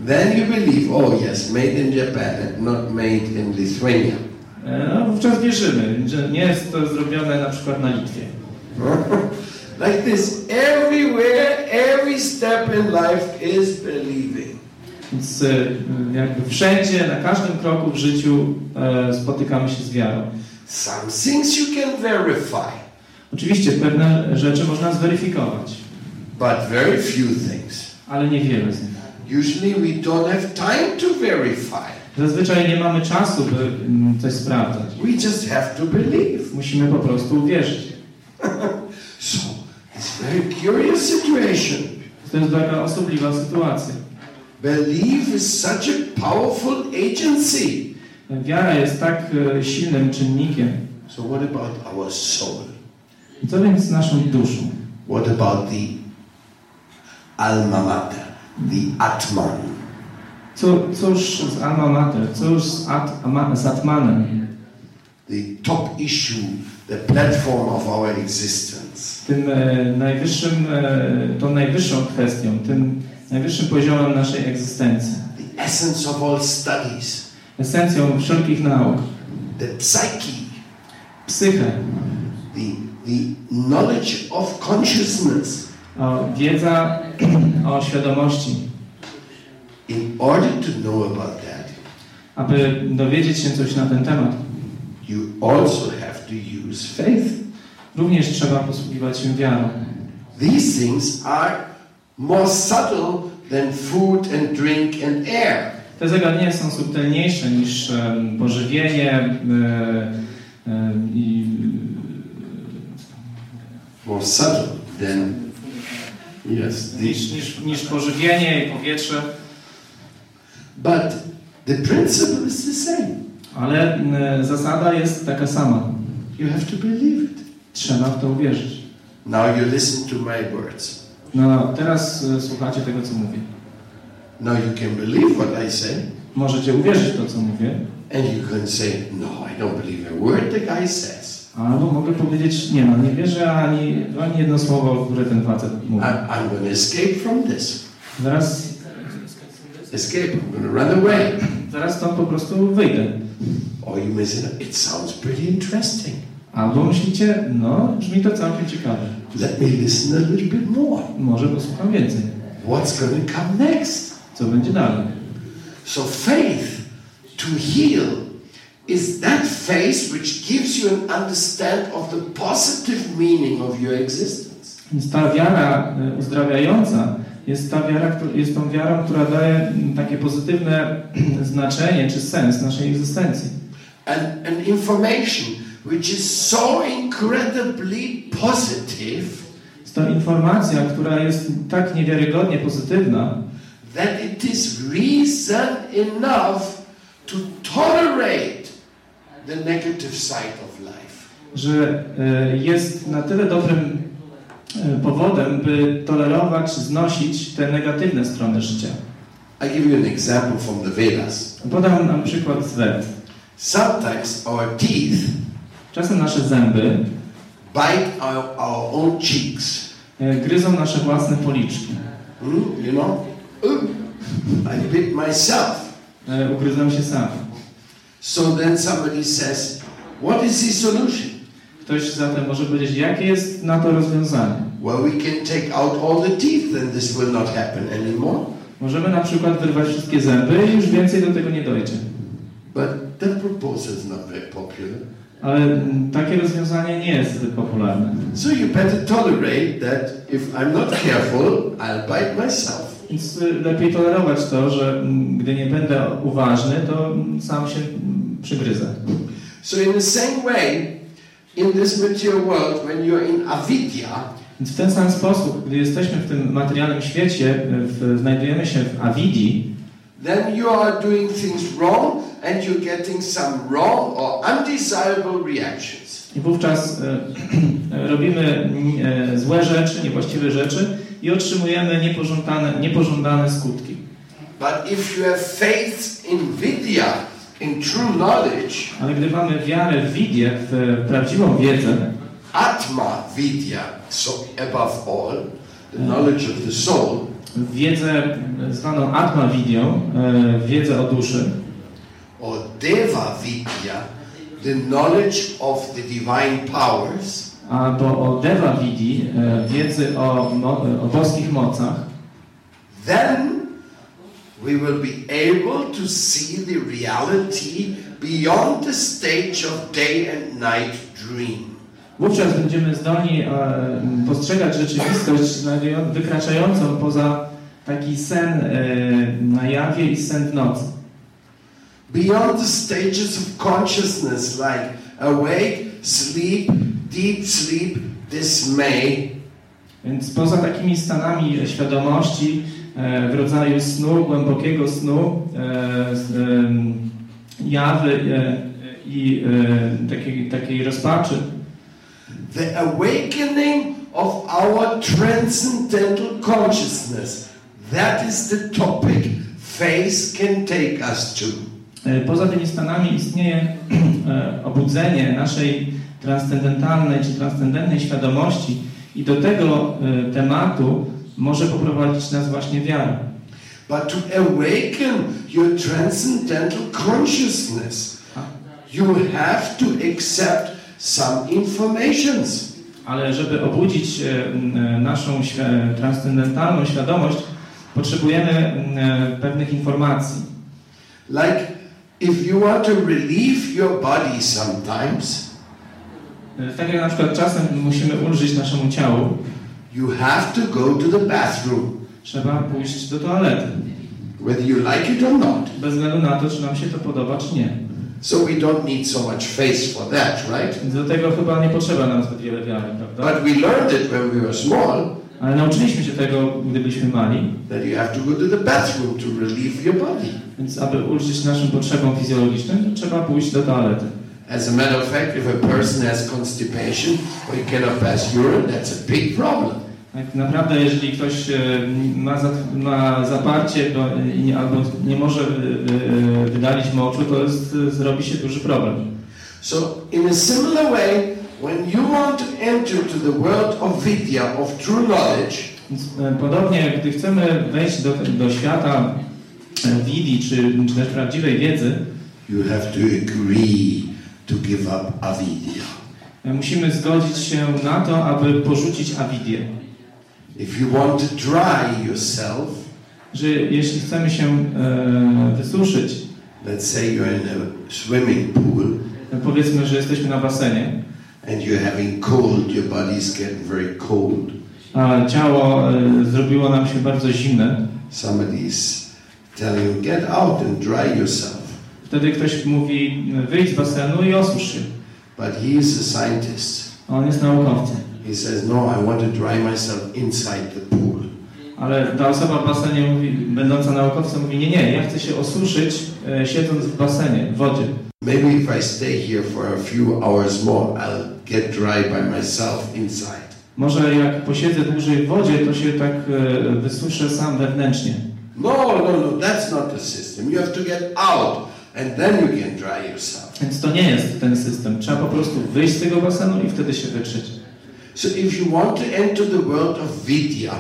then you believe, oh yes, made in Japan, not made in Lithuania. e, no, wówczas wierzymy, że nie jest to zrobione na przykład na Litwie. like this, everywhere, every step in life is believing. Więc e, jakby wszędzie, na każdym kroku w życiu e, spotykamy się z wiarą. Some things you can verify, Oczywiście pewne rzeczy można zweryfikować, but very few things. ale niewiele z nich. Usually we don't have time to verify. Zazwyczaj nie mamy czasu, by mm, coś sprawdzać. We just have to believe. Musimy po prostu uwierzyć. So, it's very curious situation. To jest taka osobliwa sytuacja. Belief is such a powerful agency. Wiara jest tak e, silnym czynnikiem. So, what about our soul? I co więc z naszą duszą? What about the alma mater, the atman? Co, cóż z Alma Mater? Cóż z, At, z Atmanem? The top issue, the platform of our existence. Tym e, najwyższym, e, tą najwyższą kwestią, tym najwyższym poziomem naszej egzystencji. The essence of all studies. Esencją wszelkich nauk. The psyche. Psychę. The, the knowledge of consciousness. O, wiedza o świadomości. In order to know about that, Aby dowiedzieć się coś na ten temat, you also have to use faith. również trzeba posługiwać się wiarą. These things are more subtle than food and drink and air. Te zagadnienia są subtelniejsze niż em, pożywienie i More subtle than yes. niż, niż, niż pożywienie i powietrze, but the principle is the same. ale e, zasada jest taka sama. You have to believe it. Trzeba w to uwierzyć. Now you listen to my words. No teraz e, słuchacie tego, co mówię. Now you can believe what I say, Możecie uwierzyć w to, co mówię, and you can say, No, I don't believe a word the guy says. Albo mogę powiedzieć, nie no, nie wierzę ani, ani jedno słowo, które ten facet mówi. I, I'm going to escape from this. Zaraz, Escape. I'm going to run away. zaraz stąd po prostu wyjdę. Or you may say, It sounds pretty interesting. Albo myślicie, no, brzmi to całkiem ciekawe. Let me listen a little bit more. Może posłucham więcej. What's going to come next? Co będzie dalej? So faith to heal is that which gives you an understand of the positive meaning of your existence. Więc ta wiara e, uzdrawiająca jest, ta wiara, jest tą wiarą, która daje mm, takie pozytywne znaczenie czy sens naszej egzystencji. And an information which is so incredibly positive Jest to informacja, która jest tak niewiarygodnie pozytywna, that it is reason enough to tolerate the negative side of life. że e, jest na tyle dobrym e, powodem, by tolerować, znosić te negatywne strony życia. I give you an example from the Vedas. Podam nam przykład z Wed. Sometimes our teeth Czasem nasze zęby bite our, our own cheeks. e, gryzą nasze własne policzki. Hmm? You know? Ooh, I bit myself. Ugryzą się sami. So then somebody says, What is the solution? Ktoś zatem może powiedzieć, jakie jest na to rozwiązanie? Well, we can take out all the teeth, and this will not happen anymore. Możemy na przykład wyrwać wszystkie zęby i już więcej do tego nie dojdzie. But that proposal is not very popular. Ale mm, takie rozwiązanie nie jest zbyt popularne. So you better tolerate that if I'm not careful, I'll bite myself. Więc lepiej tolerować to, że gdy nie będę uważny, to sam się przygryzę. So in the same way, in this material world, when you're in avidya, Więc w ten sam sposób, gdy jesteśmy w tym materialnym świecie, w, znajdujemy się w avidii, then you are doing things wrong and you're getting some wrong or undesirable reactions. i wówczas y, robimy y, złe rzeczy, niewłaściwe rzeczy i otrzymujemy niepożądane, niepożądane skutki. But if you have faith in vidya, in true knowledge, Ale gdy mamy wiarę w widię, w prawdziwą wiedzę, atma vidya, so above all, the knowledge of the soul, wiedzę zwaną Atma Vidią, y, wiedzę o duszy, or deva vidya, the knowledge of the divine powers, albo o Deva Vidi, y, wiedzy o, mo- o boskich mocach, then we will be able to see the reality beyond the stage of day and night dream. Wówczas będziemy zdolni e, postrzegać rzeczywistość wykraczającą poza taki sen e, na jawie i sen w nocy. Beyond the stages of consciousness like awake, sleep, deep sleep, dismay, Więc poza takimi stanami świadomości e, w rodzaju snu, głębokiego snu, e, jawy e, i takiej, takiej rozpaczy, the awakening of our transcendental consciousness. That is the topic faith can take us to. Poza tymi stanami istnieje obudzenie naszej transcendentalnej czy transcendentnej świadomości i do tego e, tematu może poprowadzić nas właśnie wiara. But to awaken your transcendental consciousness, you have to accept some informations. Ale żeby obudzić e, naszą świ- transcendentalną świadomość, potrzebujemy e, pewnych informacji. Like if you want to relieve your body sometimes, Tak jak na przykład czasem musimy ulżyć naszemu ciału, you have to go to the bathroom, trzeba pójść do toalety. whether you like it or not. Bez względu na to, czy nam się to podoba, czy nie. So we don't need so much faith for that, right? Do tego chyba nie potrzeba nam zbyt wiele wiary, prawda? But we learned it when we were small Ale nauczyliśmy się tego, gdy byliśmy mali, that you have to go to the bathroom to relieve your body. więc aby ulżyć naszym potrzebom fizjologicznym, trzeba pójść do toalety. As a matter of fact, if a person has constipation or he cannot pass urine, that's a big problem. Tak naprawdę, jeżeli ktoś e, ma, za, ma zaparcie i- albo nie może wy, wy, wydalić moczu, to jest, e, zrobi się duży problem. So, in a similar way, when you want to enter to the world of vidya, of true knowledge, e, Podobnie, gdy chcemy wejść do, do świata e, widi, czy, czy też prawdziwej wiedzy, you have to agree to give up avidya. musimy zgodzić się na to, aby porzucić awidię. If you want to dry yourself, Że jeśli chcemy się e, wysuszyć, let's say you're in a swimming pool powiedzmy, że jesteśmy na basenie, and you're having cold, your body's getting very cold. a ciało e, zrobiło nam się bardzo zimne, Somebody's telling you, get out and dry yourself. Wtedy ktoś mówi, wyjdź z basenu i osusz się. But he is a scientist. On jest naukowcem. He says, no, I want to dry myself inside the pool. Ale ta osoba w basenie mówi, będąca naukowcem mówi, nie, nie, ja chcę się osuszyć e, siedząc w basenie, w wodzie. Maybe if I stay here for a few hours more, I'll get dry by myself inside. Może jak posiedzę dłużej w wodzie, to się tak e, wysuszę sam wewnętrznie. No, no, no, that's not the system. You have to get out and then you can dry yourself. Więc to nie jest ten system. Trzeba po prostu wyjść z tego basenu i wtedy się wytrzeć. So if you want to enter the world of vidya,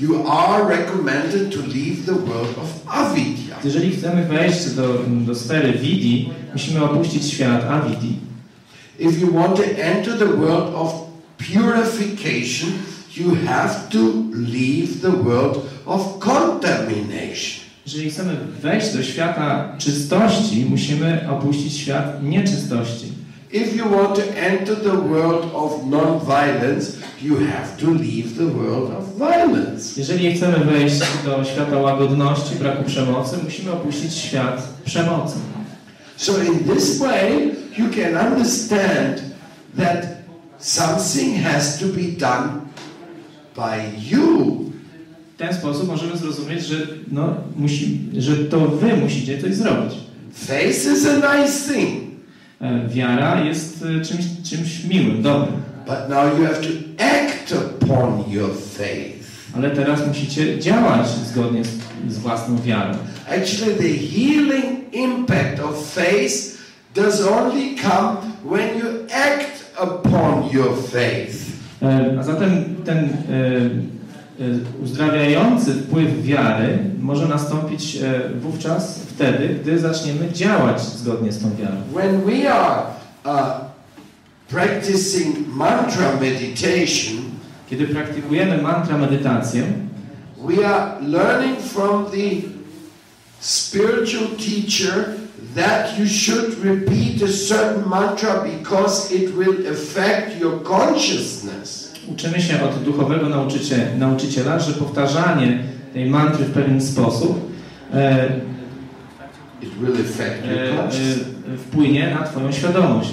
you are recommended to leave the world of avidya. Jeżeli chcemy wejść do, do sfery Vidi, musimy opuścić świat Avidi. If you want to enter the world of purification, you have to leave the world of contamination. Jeżeli chcemy wejść do świata czystości, musimy opuścić świat nieczystości. If you want to enter the world of non-violence, you have to leave the world of violence. Jeżeli chcemy wejść do świata łagodności, braku przemocy, musimy opuścić świat przemocy. So in this way, you can understand that something has to be done by you. W ten sposób możemy zrozumieć, że, no, musi, że to wy musicie coś zrobić. Faith is a nice thing, E, Wiara jest e, czymś, czymś miłym, dobrym. but now you have to act upon your faith. Ale teraz musicie działać zgodnie z, z własną wiarą. Actually, the healing impact of faith does only come when you act upon your faith. E, A zatem ten uzdrawiający wpływ wiary może nastąpić e, wówczas wtedy, gdy zaczniemy działać zgodnie z tą wiarą. When we are uh, practicing mantra meditation, Kiedy praktykujemy mantra medytację, we are learning from the spiritual teacher that you should repeat a certain mantra because it will affect your consciousness. Uczymy się od duchowego nauczycie, nauczyciela, że powtarzanie tej mantry w pewien sposób e, e, e, wpłynie na Twoją świadomość.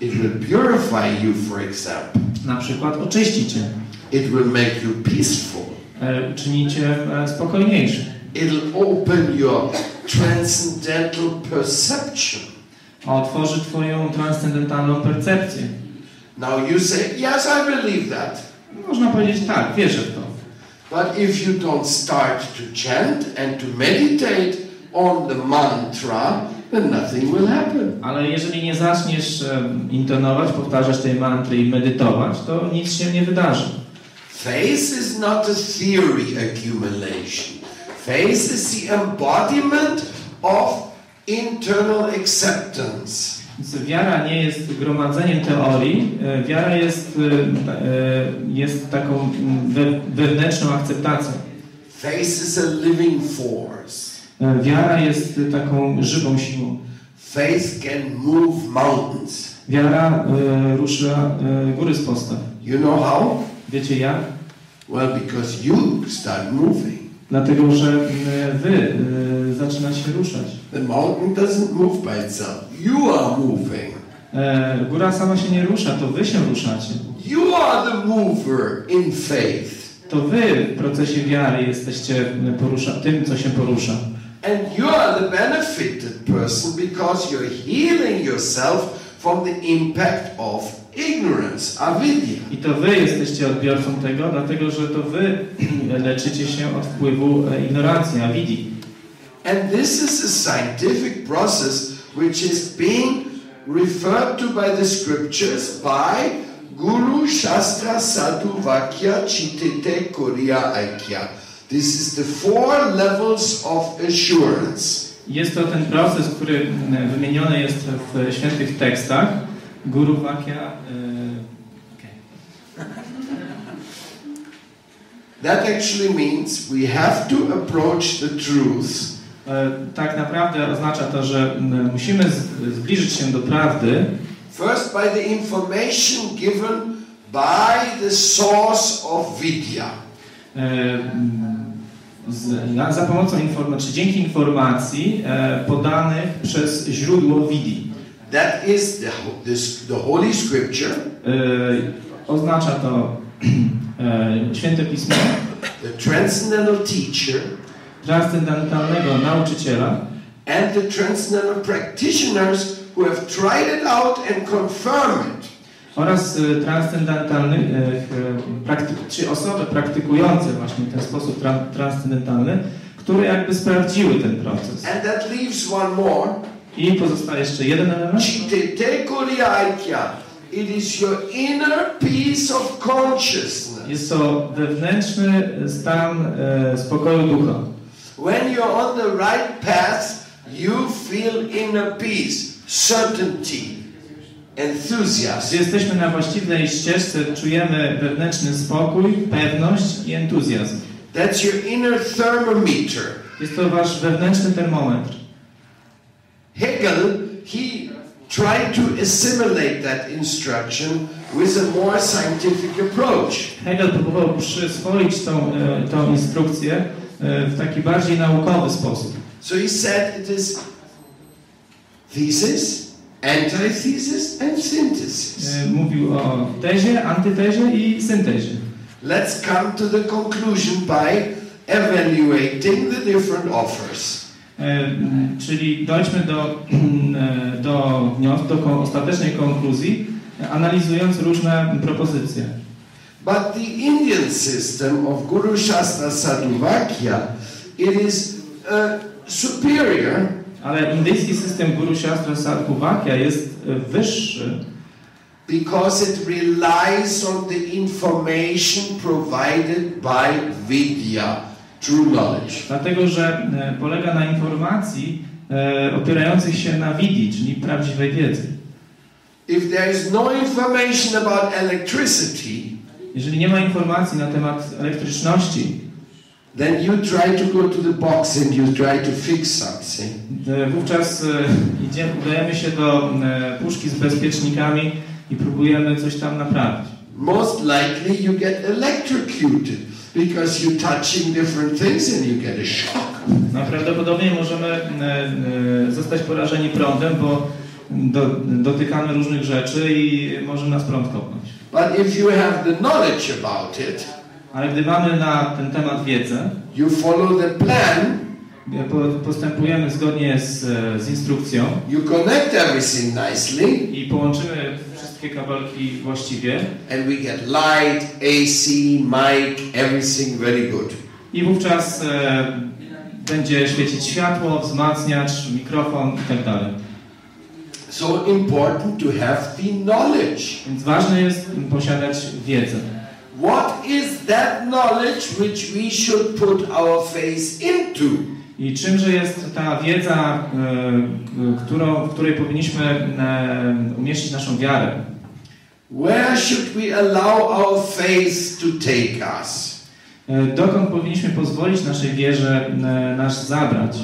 It will purify you, for example. Na przykład oczyści Cię, It will make you peaceful. e, czyni Cię e, spokojniejszy. It'll open your transcendental perception. Otworzy Twoją transcendentalną percepcję. Now you say, yes, I believe that. Można powiedzieć tak, wierzę w to. But if you don't start to chant and to meditate on the mantra, then nothing will happen. Ale jeżeli nie zaczniesz em, intonować, powtarzać tej mantry i medytować, to nic się nie wydarzy. Faith is not a theory accumulation. Faith is the embodiment of internal acceptance. Więc wiara nie jest gromadzeniem teorii, e, wiara jest, e, e, jest taką we, wewnętrzną akceptacją. Faith is a living force. Wiara jest taką żywą siłą. Faith can move mountains. Wiara rusza góry z postaw. You know how? Wiecie jak? Well, because you start moving. Dlatego, że wy zaczynacie ruszać. The mountain doesn't move by itself. You are moving. E, Góra sama się nie rusza, to wy się ruszacie. You are the mover in faith. To wy w procesie wiary jesteście porusza, tym, co się porusza. And you are the benefited person because you're healing yourself from the impact of ignorance, avidya. I to wy jesteście odbiorcą tego, dlatego że to wy leczycie się od wpływu e, ignorancji, awidi. And this is a scientific process which is being referred to by the scriptures by Guru Shastra Sadhu Vakya Chitite Kuriya Aikya. This is the four levels of assurance. Jest to ten proces, który m, wymieniony jest w świętych tekstach. Guru Vakya. okej. That actually means we have to approach the truth Tak naprawdę oznacza to, że musimy zbliżyć się do prawdy first by the information given by the source of vidya. e, z, za pomocą informacji, dzięki informacji e, podanych przez źródło Widi. That is the, this, the Holy Scripture, E, Oznacza to e, Święte Pismo, the transcendental teacher, transcendentalnego nauczyciela and the transcendental practitioners who have tried it out and confirmed it. oraz e, transcendentalnych, e, praktyk, czy osoby praktykujące właśnie ten sposób tra, transcendentalny, które jakby sprawdziły ten proces. And that leaves one more. I pozostaje jeszcze jeden element. It is your inner peace of consciousness. Jest to wewnętrzny stan e, spokoju ducha. When you're on the right path, you feel inner peace, certainty, enthusiasm. Gdy jesteśmy na właściwej ścieżce, czujemy wewnętrzny spokój, pewność i entuzjazm. That's your inner thermometer. Jest to wasz wewnętrzny termometr. Hegel, he tried to assimilate that instruction with a more scientific approach. Hegel próbował przyswoić tą, e, tą instrukcję w taki bardziej naukowy sposób. So he said it is thesis, antithesis, and synthesis. E, Mówił o tezie, antytezie i syntezie. Let's come to the conclusion by evaluating the different offers. E, Czyli dojdźmy do, e, do, do ostatecznej konkluzji, e, analizując różne propozycje. But the Indian system of Guru Shastra Sadhuvakya, it is uh, superior Ale indyjski system Guru Shastra Sadhuvakya jest e, wyższy, because it relies on the information provided by Vidya, true knowledge. dlatego że e, polega na informacji e, opierających się na widi, czyli prawdziwej wiedzy. If there is no information about electricity, Jeżeli nie ma informacji na temat elektryczności, then you try to go to the box and you try to fix something. e, wówczas e, idziemy, udajemy się do e, puszki z bezpiecznikami i próbujemy coś tam naprawić. Most likely you get electrocuted because you're touching different things and you get a shock. Najprawdopodobniej możemy e, e, zostać porażeni prądem, bo do, dotykamy różnych rzeczy i może nas prąd kopnąć. But if you have the knowledge about it, Ale gdy mamy na ten temat wiedzę, you follow the plan, e, po- postępujemy zgodnie z, e, z instrukcją you connect everything nicely, i połączymy wszystkie kabelki właściwie and we get light, AC, mic, everything very good. i wówczas e, będzie świecić światło, wzmacniacz, mikrofon i tak. So important to have the knowledge. Więc ważne jest posiadać wiedzę. What is that knowledge which we should put our faith into? I czymże jest ta wiedza, e, którą, w której powinniśmy e, umieścić naszą wiarę? Where should we allow our faith to take us? E, Dokąd powinniśmy pozwolić naszej wierze nas zabrać?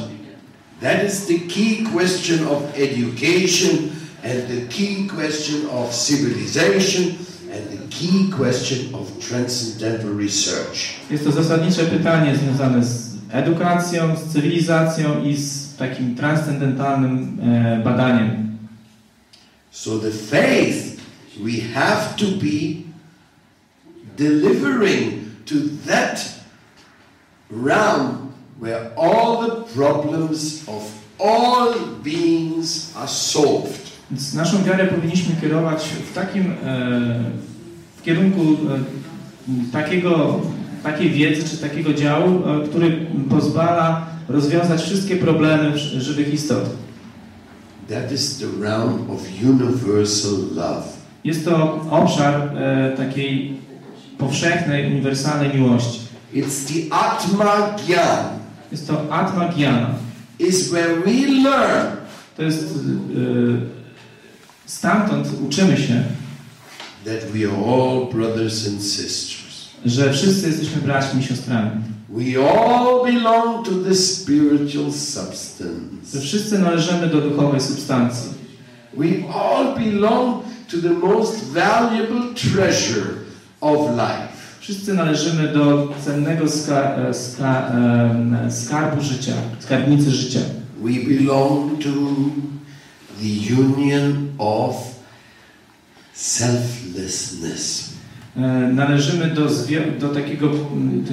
That is the key question of education and the key question of civilization and the key question of transcendental research. Jest to zasadnicze pytanie związane z edukacją, z cywilizacją i z takim transcendentalnym e, badaniem. So the faith we have to be delivering to that realm where all the problems of all beings are solved. Więc naszą wiarę powinniśmy kierować w takim e, w kierunku e, takiego, takiej wiedzy czy takiego działu, e, który pozwala rozwiązać wszystkie problemy żywych istot. That is the realm of universal love. Jest to obszar takiej powszechnej, uniwersalnej miłości. It's the Atma Gyan. Jest to Atma Gyana. Is where we learn To jest e, stamtąd uczymy się, that we are all brothers and sisters. że wszyscy jesteśmy braćmi i siostrami. We all belong to the spiritual Że substance. wszyscy należymy do duchowej substancji. We all belong to the most valuable treasure of life. Wszyscy należymy do cennego ska, e, ska, em, skarbu życia, skarbnicy życia. We belong to the union of selflessness. E, Należymy do, do, takiego, mm, do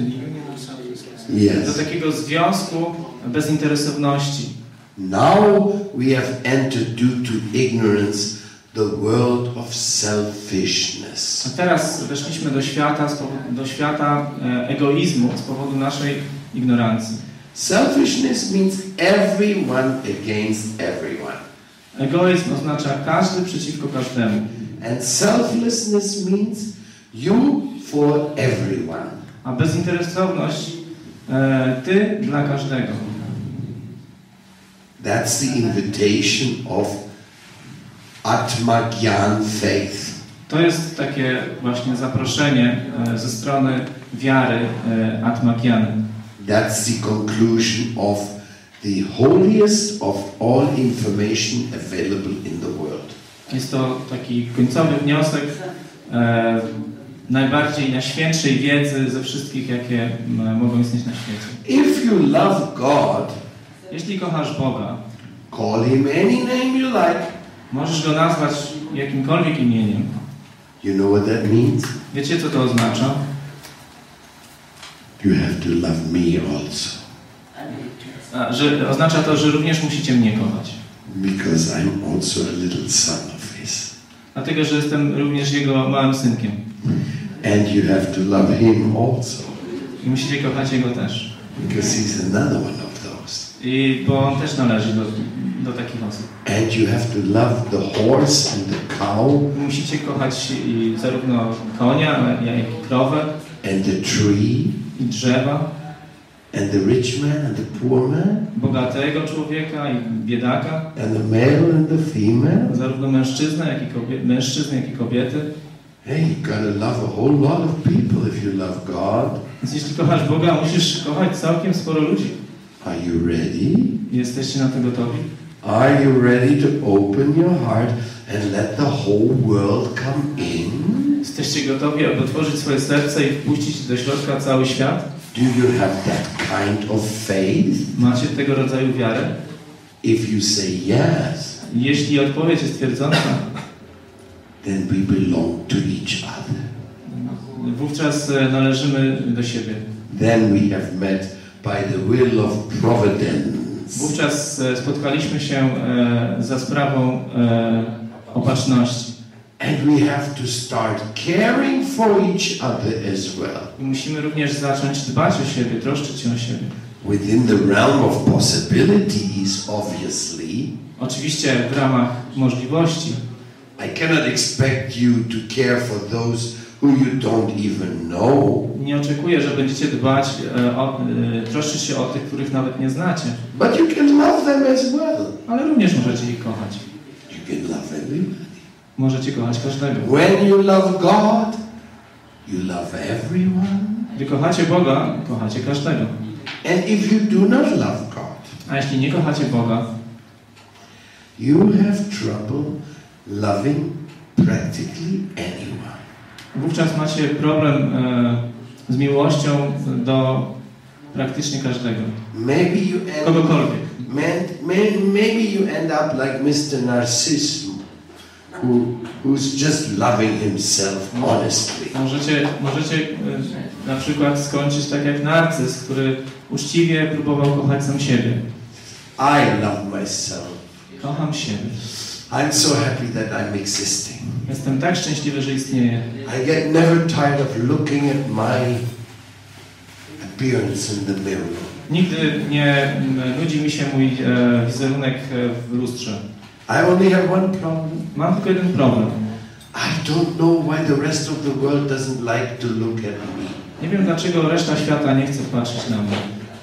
Yes. takiego związku bezinteresowności. Now we have entered due to ignorance the world of selfishness. A teraz weszliśmy do świata, do świata e, egoizmu z powodu naszej ignorancji. Selfishness means everyone against everyone. Egoizm oznacza każdy przeciwko każdemu, And selflessness means you for everyone. a bezinteresowność e, ty dla każdego. That's the invitation of Atma Gyan faith. To jest takie właśnie zaproszenie e, ze strony wiary e, Atmagiany. That's the conclusion of the holiest of all information available in the world. Jest to taki końcowy wniosek e, najbardziej najświętszej wiedzy ze wszystkich, jakie mogą istnieć na świecie. If you love God, Jeśli kochasz Boga, call him any name you like. Możesz Go nazwać jakimkolwiek imieniem. You know what that means? Wiecie, co to oznacza? You have to love me also. A, że oznacza to, że również musicie mnie kochać. Because I'm also a little son of his. Dlatego, że jestem również Jego małym synkiem. And you have to love him also. I musicie kochać Jego też. Because he's another one. I bo On też należy do, do takich osób. And you have to love the horse and the cow Musicie kochać i zarówno konia, jak i krowę, and the tree i drzewa, and the rich man and the poor man bogatego człowieka i biedaka, and the male and the female. zarówno mężczyznę, jak i kobiety, mężczyzn, jak i kobiety. Hey, you gotta love a whole lot of people if you love God. Więc jeśli kochasz Boga, musisz kochać całkiem sporo ludzi. Are you ready? Jesteście na to gotowi? Are you ready to open your heart and let the whole world come in? Jesteście gotowi, aby otworzyć swoje serce i wpuścić do środka cały świat? Do you have that kind of faith? Macie tego rodzaju wiarę? If you say yes, Jeśli odpowiedź jest twierdząca, then we belong to each other. wówczas e, należymy do siebie. Then we have met by the will of providence. Wówczas e, spotkaliśmy się e, za sprawą e, opatrzności. And we have to start caring for each other as well. I musimy również zacząć dbać o siebie, troszczyć się o siebie. Within the realm of possibilities, obviously, Oczywiście w ramach możliwości. I cannot expect you to care for those who you don't even know. Nie oczekuję, że będziecie dbać, e, o, e, troszczyć się o tych, których nawet nie znacie, But you can love them as well. ale również możecie ich kochać. You can love everybody. Możecie kochać każdego. When you love God, you love everyone. Gdy kochacie Boga, kochacie każdego. And if you do not love God, A jeśli nie kochacie Boga, you have trouble loving practically anyone. Wówczas macie problem e, z miłością do praktycznie każdego. Maybe you end, Kogokolwiek. may, maybe you end up like Mr. Narcissus, who, who's just loving himself honestly. Możecie, możecie e, na przykład skończyć tak jak narcyz, który uczciwie próbował kochać sam siebie. I love myself. Kocham siebie. I'm so happy that I'm existing. Jestem tak szczęśliwy, że istnieję. I get never tired of looking at my appearance in the mirror. Nigdy nie nudzi mi się mój e, wizerunek e, w lustrze. I only have one problem. Mam tylko jeden problem. I don't know why the rest of the world doesn't like to look at me. Nie wiem, dlaczego reszta świata nie chce patrzeć na mnie.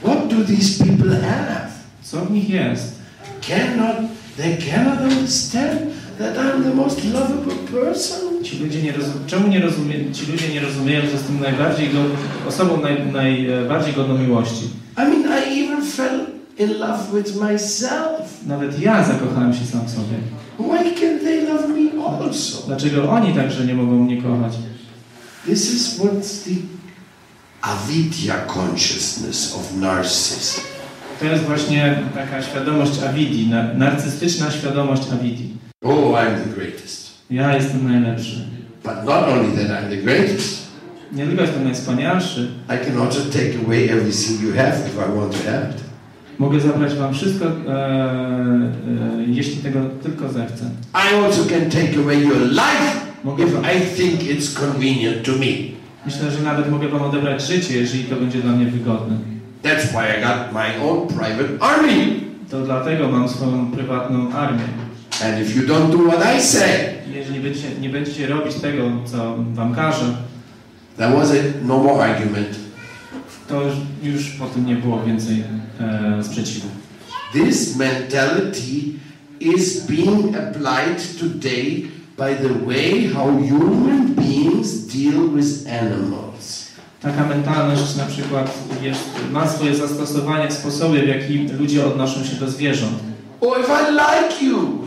What do these people have? Co w nich jest? Cannot they cannot understand that I'm the most lovable person? Ci ludzie nie rozum- Czemu nie rozumie... ci ludzie nie rozumieją, że jestem najbardziej go... osobą naj... najbardziej godną miłości? I mean, I even fell in love with myself. Nawet ja zakochałem się sam w sobie. Why can't they love me also? Dlaczego oni także nie mogą mnie kochać? This is what's the avidya consciousness of narcissism. To jest właśnie taka świadomość Avidi, na... narcystyczna świadomość Avidi. Oh, I'm the greatest. Ja jestem najlepszy. But not only that, I'm the greatest. Nie tylko jestem najwspanialszy, I can also take away everything you have if I want to have it. mogę zabrać wam wszystko, e, e, jeśli tego tylko zechcę. I also can take away your life Mogę if I think it's convenient to me. myślę, że nawet mogę wam odebrać życie, jeżeli to będzie dla mnie wygodne. That's why I got my own private army. To dlatego mam swoją prywatną armię. And if you don't do what I say, Jeżeli będziecie, nie będziecie robić tego, co wam każę, that was it. No more argument. to już, po tym nie było więcej e, sprzeciwu. This mentality is being applied today by the way how human beings deal with animals. Taka mentalność na przykład jest, ma swoje zastosowanie w sposobie, w jaki ludzie odnoszą się do zwierząt. Oh, if I like you,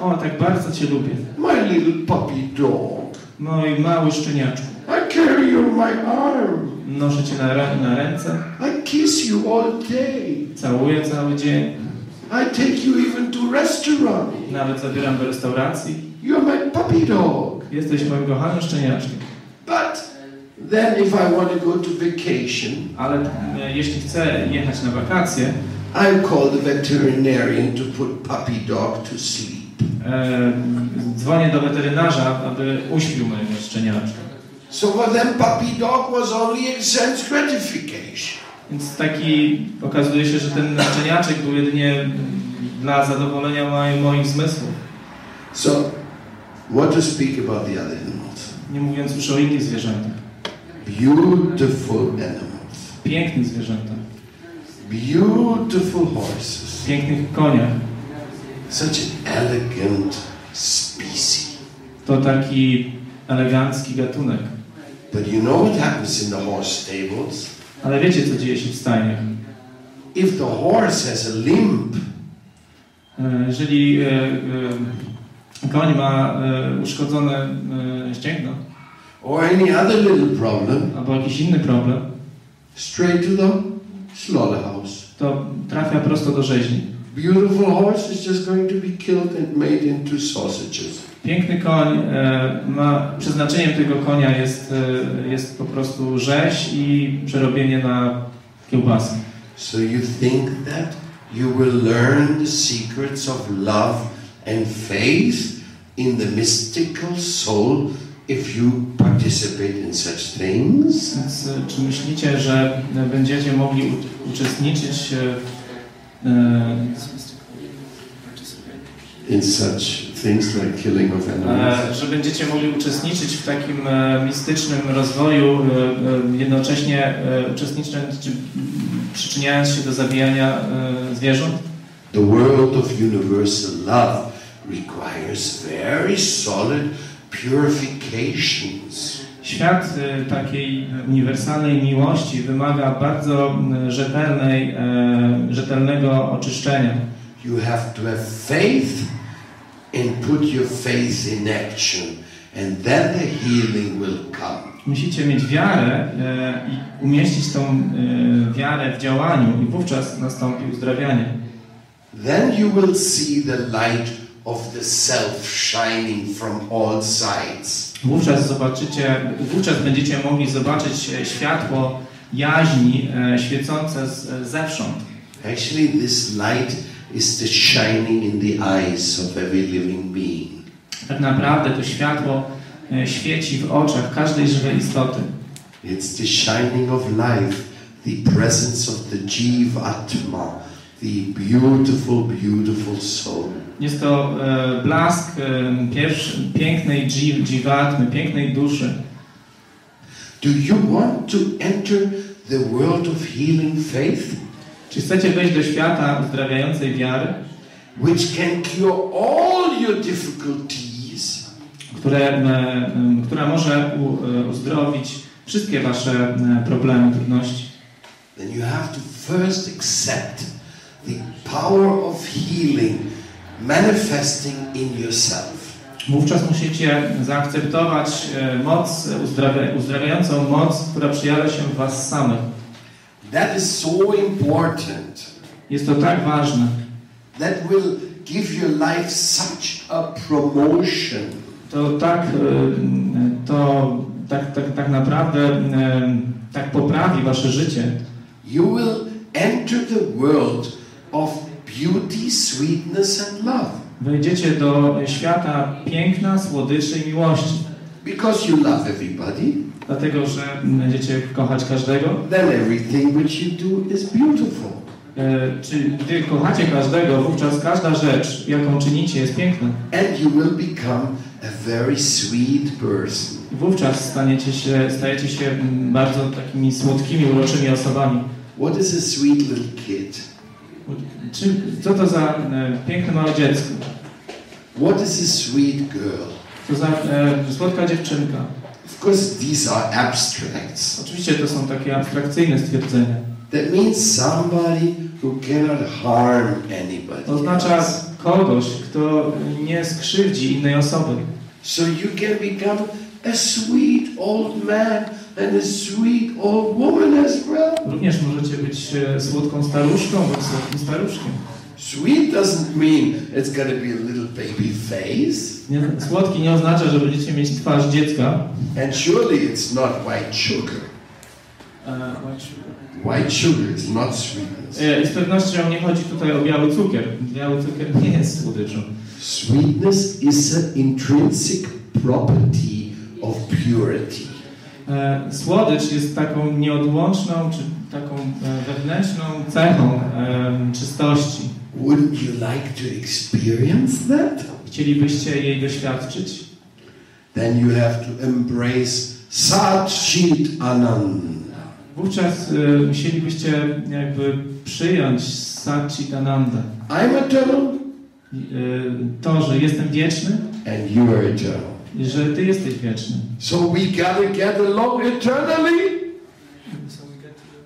O, tak bardzo Cię lubię. my little puppy dog, Mój mały szczeniaczku. I carry you on my arm. Noszę Cię na, na ręce, I kiss you all day. całuję cały dzień, I take you even to restaurant. nawet zabieram do restauracji. You're my puppy dog. Jesteś moim kochanym szczeniaczkiem. Then if I want to go to vacation, Ale e, jeśli chcę jechać na wakacje, I call the veterinarian to put puppy dog to sleep. e, dzwonię do weterynarza, aby uśpił mojego szczeniaczka. So for them, puppy dog was only a sense gratification. Więc taki okazuje się, że ten szczeniaczek był jedynie dla zadowolenia moich, moich zmysłów. So, what to speak about the other animals? Nie mówiąc już o innych zwierzętach. Beautiful animals, Pięknych zwierzętach. beautiful horses, Pięknych koniach. such an elegant species. To taki elegancki gatunek. But you know what happens in the horse stables? Ale wiecie, co dzieje się w stajniach? If the horse has a limp, E, Jeżeli e, e, koń ma e, uszkodzone ścięgno or any other little problem, albo jakiś inny problem, straight to the slaughterhouse. to trafia prosto do rzeźni. Beautiful horse is just going to be killed and made into sausages. Piękny koń e, ma, przeznaczeniem tego konia jest, e, jest po prostu rzeź i przerobienie na kiełbasę. So you think that you will learn the secrets of love and faith in the mystical soul if you participate in such things? Więc e, czy myślicie, że e, będziecie mogli uczestniczyć e, In such things like killing of animals? Że będziecie mogli uczestniczyć w takim mistycznym rozwoju, jednocześnie uczestnicząc, czy przyczyniając się do zabijania zwierząt? The world of universal love requires very solid purifications. Świat e, takiej uniwersalnej miłości wymaga bardzo rzetelnej, e, rzetelnego oczyszczenia. You have to have faith and put your faith in action, and then the healing will come. Musicie mieć wiarę e, i umieścić tą e, wiarę w działaniu i wówczas nastąpi uzdrawianie. Then you will see the light of the self shining from all sides. Wówczas zobaczycie, wówczas będziecie mogli zobaczyć e, światło jaźni e, świecące z, e, zewsząd. Actually, this light is the shining in the eyes of every living being. Tak naprawdę to światło świeci w oczach każdej żywej istoty. It's the shining of life, the presence of the Jiva Atma, the beautiful, beautiful soul. Jest to e, blask e, pierwszy, pięknej dzi- dziwatmy, pięknej duszy. Do you want to enter the world of healing faith, Czy chcecie wejść do świata uzdrawiającej wiary, which can cure all your difficulties? które, e, która może u, e, uzdrowić wszystkie wasze problemy, trudności? Then you have to first accept the power of healing manifesting in yourself. Wówczas musicie zaakceptować e, moc, uzdrawia, uzdrawiającą moc, która przejawia się w was samych. That is so important. Jest to tak ważne. That will give your life such a promotion. To tak, e, to tak, tak, tak naprawdę e, tak poprawi wasze życie. You will enter the world of beauty, sweetness, and love. Wejdziecie do świata piękna, słodyczy i miłości. Because you love everybody, Dlatego, że będziecie kochać każdego. then everything which you do is beautiful. E, Czy gdy kochacie każdego, wówczas każda rzecz, jaką czynicie, jest piękna. And you will become a very sweet person. Wówczas staniecie się, stajecie się bardzo takimi słodkimi, uroczymi osobami. What is a sweet little kid? Czy, co to za e, piękne małe dziecko? What is a sweet girl? Co za e, słodka dziewczynka? Of course, these are abstracts. Oczywiście to są takie abstrakcyjne stwierdzenia. That means somebody who cannot harm anybody. Oznacza kogoś, kto nie skrzywdzi innej osoby. So you can become a sweet old man and a sweet old woman as well. Również możecie być e, słodką staruszką bądź słodkim staruszkiem. Sweet doesn't mean it's going to be a little baby face. Nie, słodki nie oznacza, że będziecie mieć twarz dziecka. And surely it's not white sugar. E, White sugar is not sweetness. e, z pewnością nie chodzi tutaj o biały cukier. Biały cukier nie jest słodyczą. Sweetness is an intrinsic property of purity. E, Słodycz jest taką nieodłączną, czy taką e, wewnętrzną cechą e, czystości. Wouldn't you like to experience that? Chcielibyście jej doświadczyć? Then you have to embrace Sat Chit Ananda. Wówczas musielibyście jakby przyjąć Satchitananda. I'm eternal To, że jestem wieczny and you are eternal. Że Ty jesteś wieczny. So we gotta get along eternally.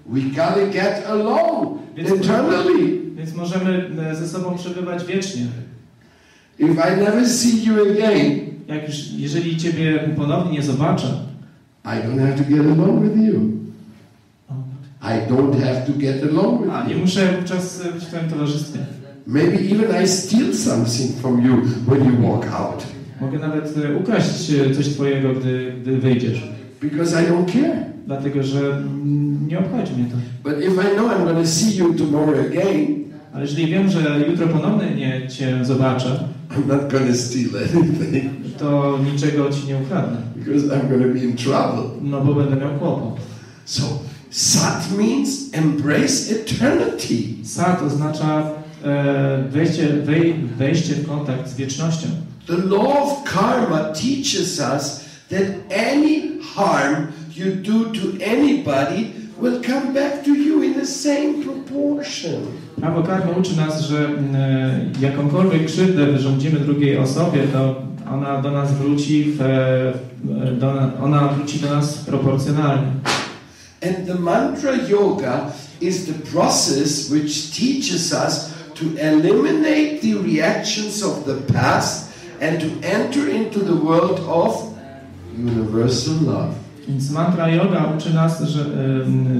We gotta get along eternally. Więc możemy e, ze sobą przebywać wiecznie. If I never see you again, Jak już, jeżeli Ciebie ponownie nie zobaczę, I don't have to get along with you. I don't have to get along with a nie muszę wówczas e, być w Twoim towarzystwie. Maybe even I steal something from you when you walk out Mogę nawet e, ukraść e, coś Twojego, gdy, gdy wyjdziesz. because I don't care. Dlatego, że mm, nie obchodzi mnie to. But if I know I'm going to see you tomorrow again, Ale jeżeli wiem, że jutro ponownie Cię zobaczę, I'm not going to steal anything to niczego Ci nie ukradnę. because I'm going to be in trouble. No bo będę miał kłopot. So, Sat means embrace eternity. Sat oznacza e, wejście, wej, wejście w kontakt z wiecznością. The law of karma teaches us that any harm you do to anybody will come back to you in the same proportion. Prawo karmy uczy nas, że mm, jakąkolwiek krzywdę wyrządzimy drugiej osobie, to ona do nas wróci, w, do, ona wróci do nas proporcjonalnie. And the mantra yoga is the process which teaches us to eliminate the reactions of the past and to enter into the world of universal love. Więc mantra yoga uczy nas, że,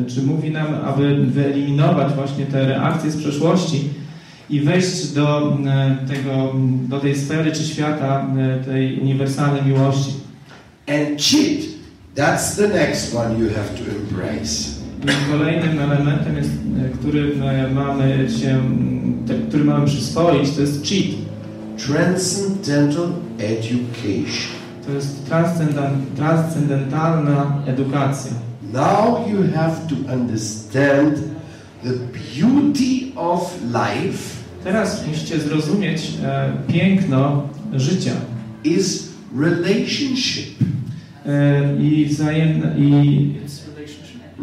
czy mówi nam, aby wyeliminować właśnie te reakcje z przeszłości i wejść do, tego, do tej sfery czy świata tej uniwersalnej miłości. And chit, that's the next one you have to embrace. I kolejnym elementem, jest, e, który e, mamy się, który mamy przyswoić, to jest cheat. Transcendental education. To jest transcendentalna edukacja. Now you have to understand the beauty of life Teraz musicie zrozumieć e, piękno życia is relationship. e, i wzajemne i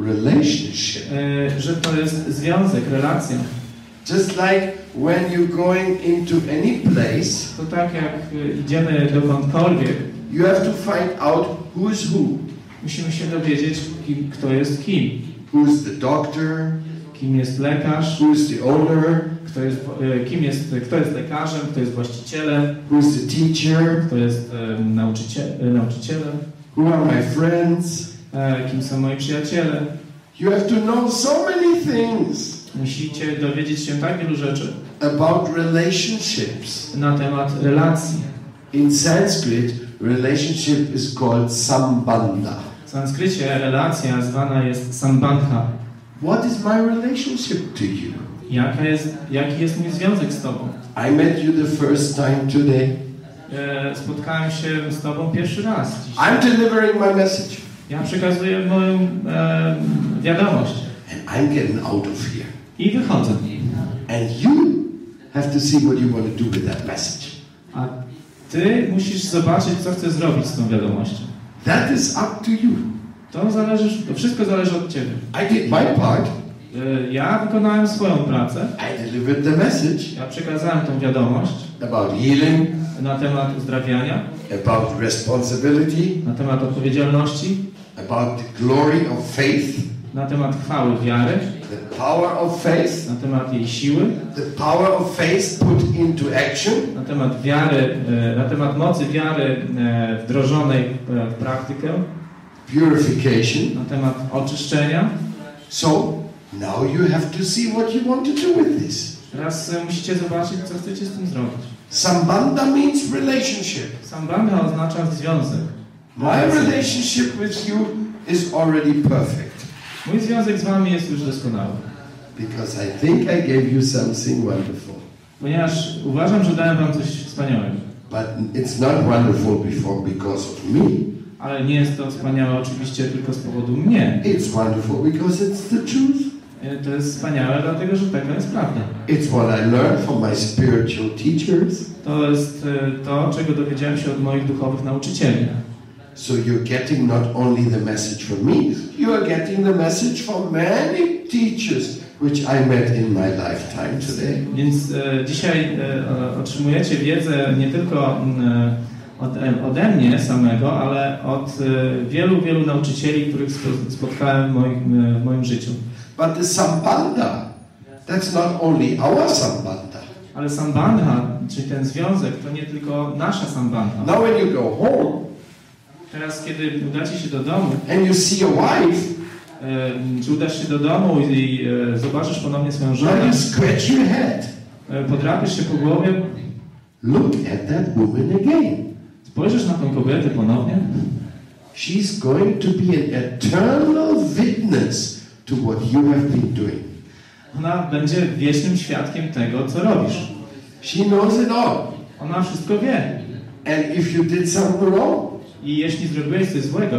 Relationship. e, że to jest związek, relacja. Just like when you're going into any place, To tak jak e, idziemy dokądkolwiek, you have to find out who is who. musimy się dowiedzieć, kim, kto jest kim. Who's the doctor? Kim jest lekarz, Who's the owner? kto jest, e, kim jest, kto jest lekarzem, kto jest właścicielem, Who's the teacher? kto jest e, nauczycie, e, nauczycielem, Who are my friends? e, kim są moi przyjaciele. You have to know so many things Musicie dowiedzieć się tak wielu rzeczy about relationships. na temat relacji. In Sanskrit, relationship is called sambandha. W sanskrycie relacja zwana jest sambandha. What is my relationship to you? Jaka jest, jaki jest mój związek z Tobą? I met you the first time today. E, spotkałem się z Tobą pierwszy raz dziś. I'm delivering my message, Ja przekazuję moją e, wiadomość and I'm getting out of here. I wychodzę. And you have to see what you want to do with that message. A Ty musisz zobaczyć, co chcesz zrobić z tą wiadomością. That is up to you. To zależy, to wszystko zależy od Ciebie. I did my part. E, ja wykonałem swoją pracę. I delivered the message Ja przekazałem tą wiadomość about healing, na temat uzdrawiania, about responsibility, na temat odpowiedzialności, about the glory of faith, na temat chwały wiary, the power of faith, na temat jej siły, the power of faith put into action, na temat wiary, e, na temat mocy wiary e, wdrożonej w praktykę, purification. na temat oczyszczenia. So now you have to see what you want to do with this. Teraz e, musicie zobaczyć, co chcecie z tym zrobić. Sambandha means relationship. Sambandha oznacza związek. My relationship with you is already perfect Mój związek z wami jest już doskonały. because I think I gave you something wonderful. Ponieważ uważam, że dałem wam coś wspaniałego. But it's not wonderful before because of me. Ale nie jest to wspaniałe oczywiście tylko z powodu mnie. It's wonderful because it's the truth. E, To jest wspaniałe, dlatego że taka jest prawda. It's what I learned from my spiritual teachers. To jest e, to, czego dowiedziałem się od moich duchowych nauczycieli. So you're getting not only the message from me, you are getting the message from many teachers which I met in my lifetime today. Więc e, dzisiaj e, otrzymujecie wiedzę nie tylko e, od, e, ode mnie samego, ale od e, wielu, wielu nauczycieli, których spo- spotkałem w moim, w moim życiu. But the Sambandha, that's not only our Sambandha. Ale sambandha, czyli ten związek, to nie tylko nasza sambandha. Now when you go home Teraz, kiedy udacie się do domu, and you see your wife, e, czy udasz się do domu i, e, zobaczysz ponownie swoją żonę, scratch your head. e, podrapiesz się po głowie, Look at that woman again. spojrzysz na tą kobietę ponownie, She's going to be an eternal witness to what you have been doing. ona będzie wiecznym świadkiem tego, co robisz. She knows it all. Ona wszystko wie. And if you did something wrong, I jeśli zrobiłeś coś złego,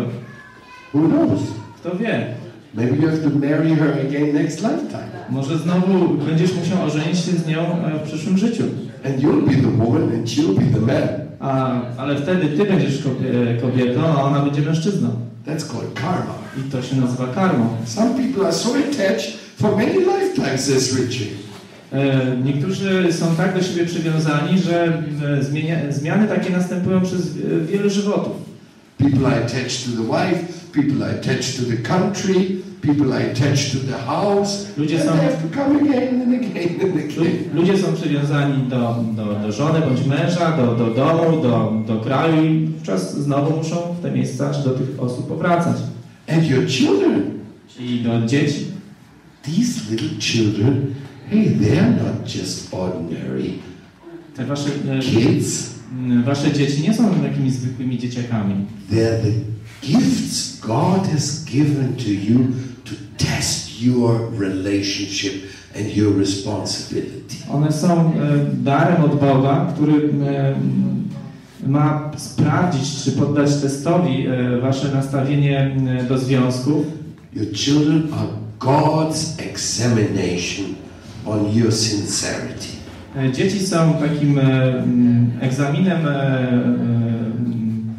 who knows? kto wie, Maybe you have to marry her again next lifetime. może znowu będziesz musiał ożenić się z nią e, w przyszłym życiu. And you'll be the woman and she'll be the man. A, ale wtedy ty będziesz kobie- kobietą, a ona będzie mężczyzną. That's called karma. I to się nazywa karmą. Some people are so attached for many lifetimes, says Richie. E, Niektórzy są tak do siebie przywiązani, że e, zmienia, zmiany takie następują przez e, wiele żywotów. People are attached to the wife, people are attached to the country, people are attached to the house. Ludzie są- they have to come again and again and Lu- again. Ludzie są przywiązani do, do, do żony bądź męża, do, do domu, do, do kraju i wówczas znowu muszą w te miejsca czy do tych osób powracać. And your children, I do dzieci. these little children, hey, they're not just ordinary Te wasze, e, kids. Wasze dzieci nie są takimi zwykłymi dzieciakami. They're the gifts God has given to you to test your relationship and your responsibility. One są e, darem od Boga, który ma sprawdzić, czy poddać testowi e, wasze nastawienie do związków. Your children are God's examination on your sincerity. E, Dzieci są takim e, mm, egzaminem, e,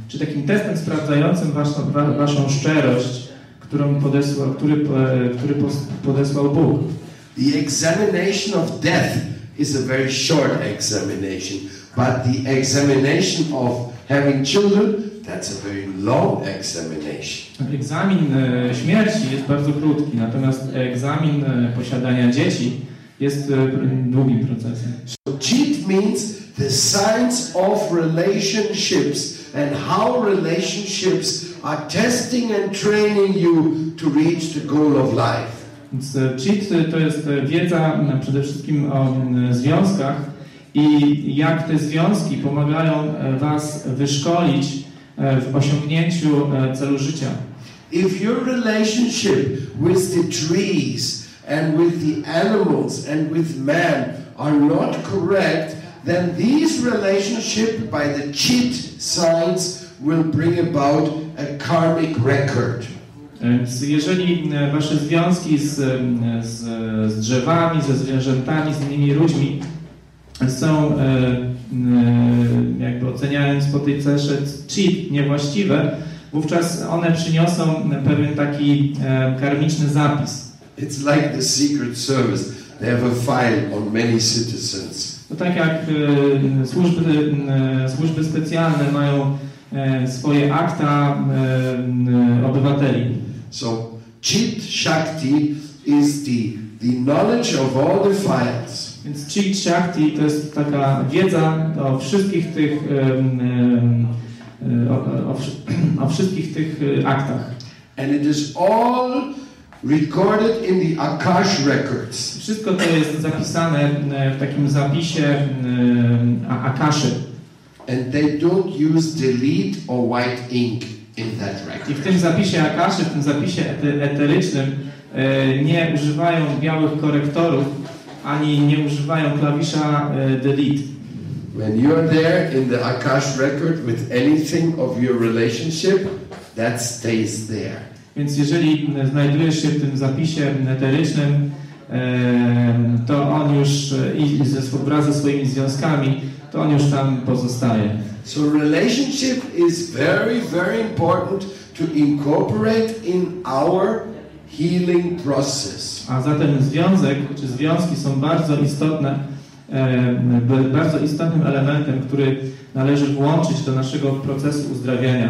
czy takim testem sprawdzającym waszą, wa, waszą szczerość, którą podesłał, który, który podesłał Bóg. The examination of death is a very short examination, but the examination of having children, that's a very long examination. Egzamin śmierci jest bardzo krótki, natomiast egzamin posiadania dzieci jest e, długim procesem. So cheat means the science of relationships and how relationships are testing and training you to reach the goal of life. Więc e, cheat to jest e, wiedza przede wszystkim o związkach i jak te związki pomagają e, Was wyszkolić e, w osiągnięciu e, celu życia. If your relationship with the trees and with the animals and with man are not correct, then these relationship by the cheat science will bring about a karmic record. Więc jeżeli e, Wasze związki z, m, z, z drzewami, ze zwierzętami, z innymi ludźmi są, e, m, jakby oceniając po tej cesze cheat, niewłaściwe, wówczas one przyniosą pewien taki e, karmiczny zapis. It's like the Secret Service. They have a file on many citizens. To tak jak e, służby, e, służby specjalne mają e, swoje akta obywateli. So, Chit Shakti is the, the knowledge of all the files. Więc Chit Shakti to jest taka wiedza o wszystkich tych, o, o, wszy- o wszystkich tych aktach. And it is all recorded in the Akash records. Wszystko to jest zapisane e, w takim zapisie a- Akaszy. And they don't use delete or white ink in that I record. w tym zapisie Akaszy, w tym zapisie ete- eterycznym e, nie używają białych korektorów, ani nie używają klawisza e, delete. When you're there in the Akash record with anything of your relationship, that stays there. Więc jeżeli znajdujesz się w tym zapisie eterycznym, em, to on już e, i wraz ze swoimi związkami, to on już tam pozostaje. So relationship is very, very important to incorporate in our healing process. A zatem związek czy związki są bardzo istotne, b- bardzo istotnym elementem, który należy włączyć do naszego procesu uzdrawiania.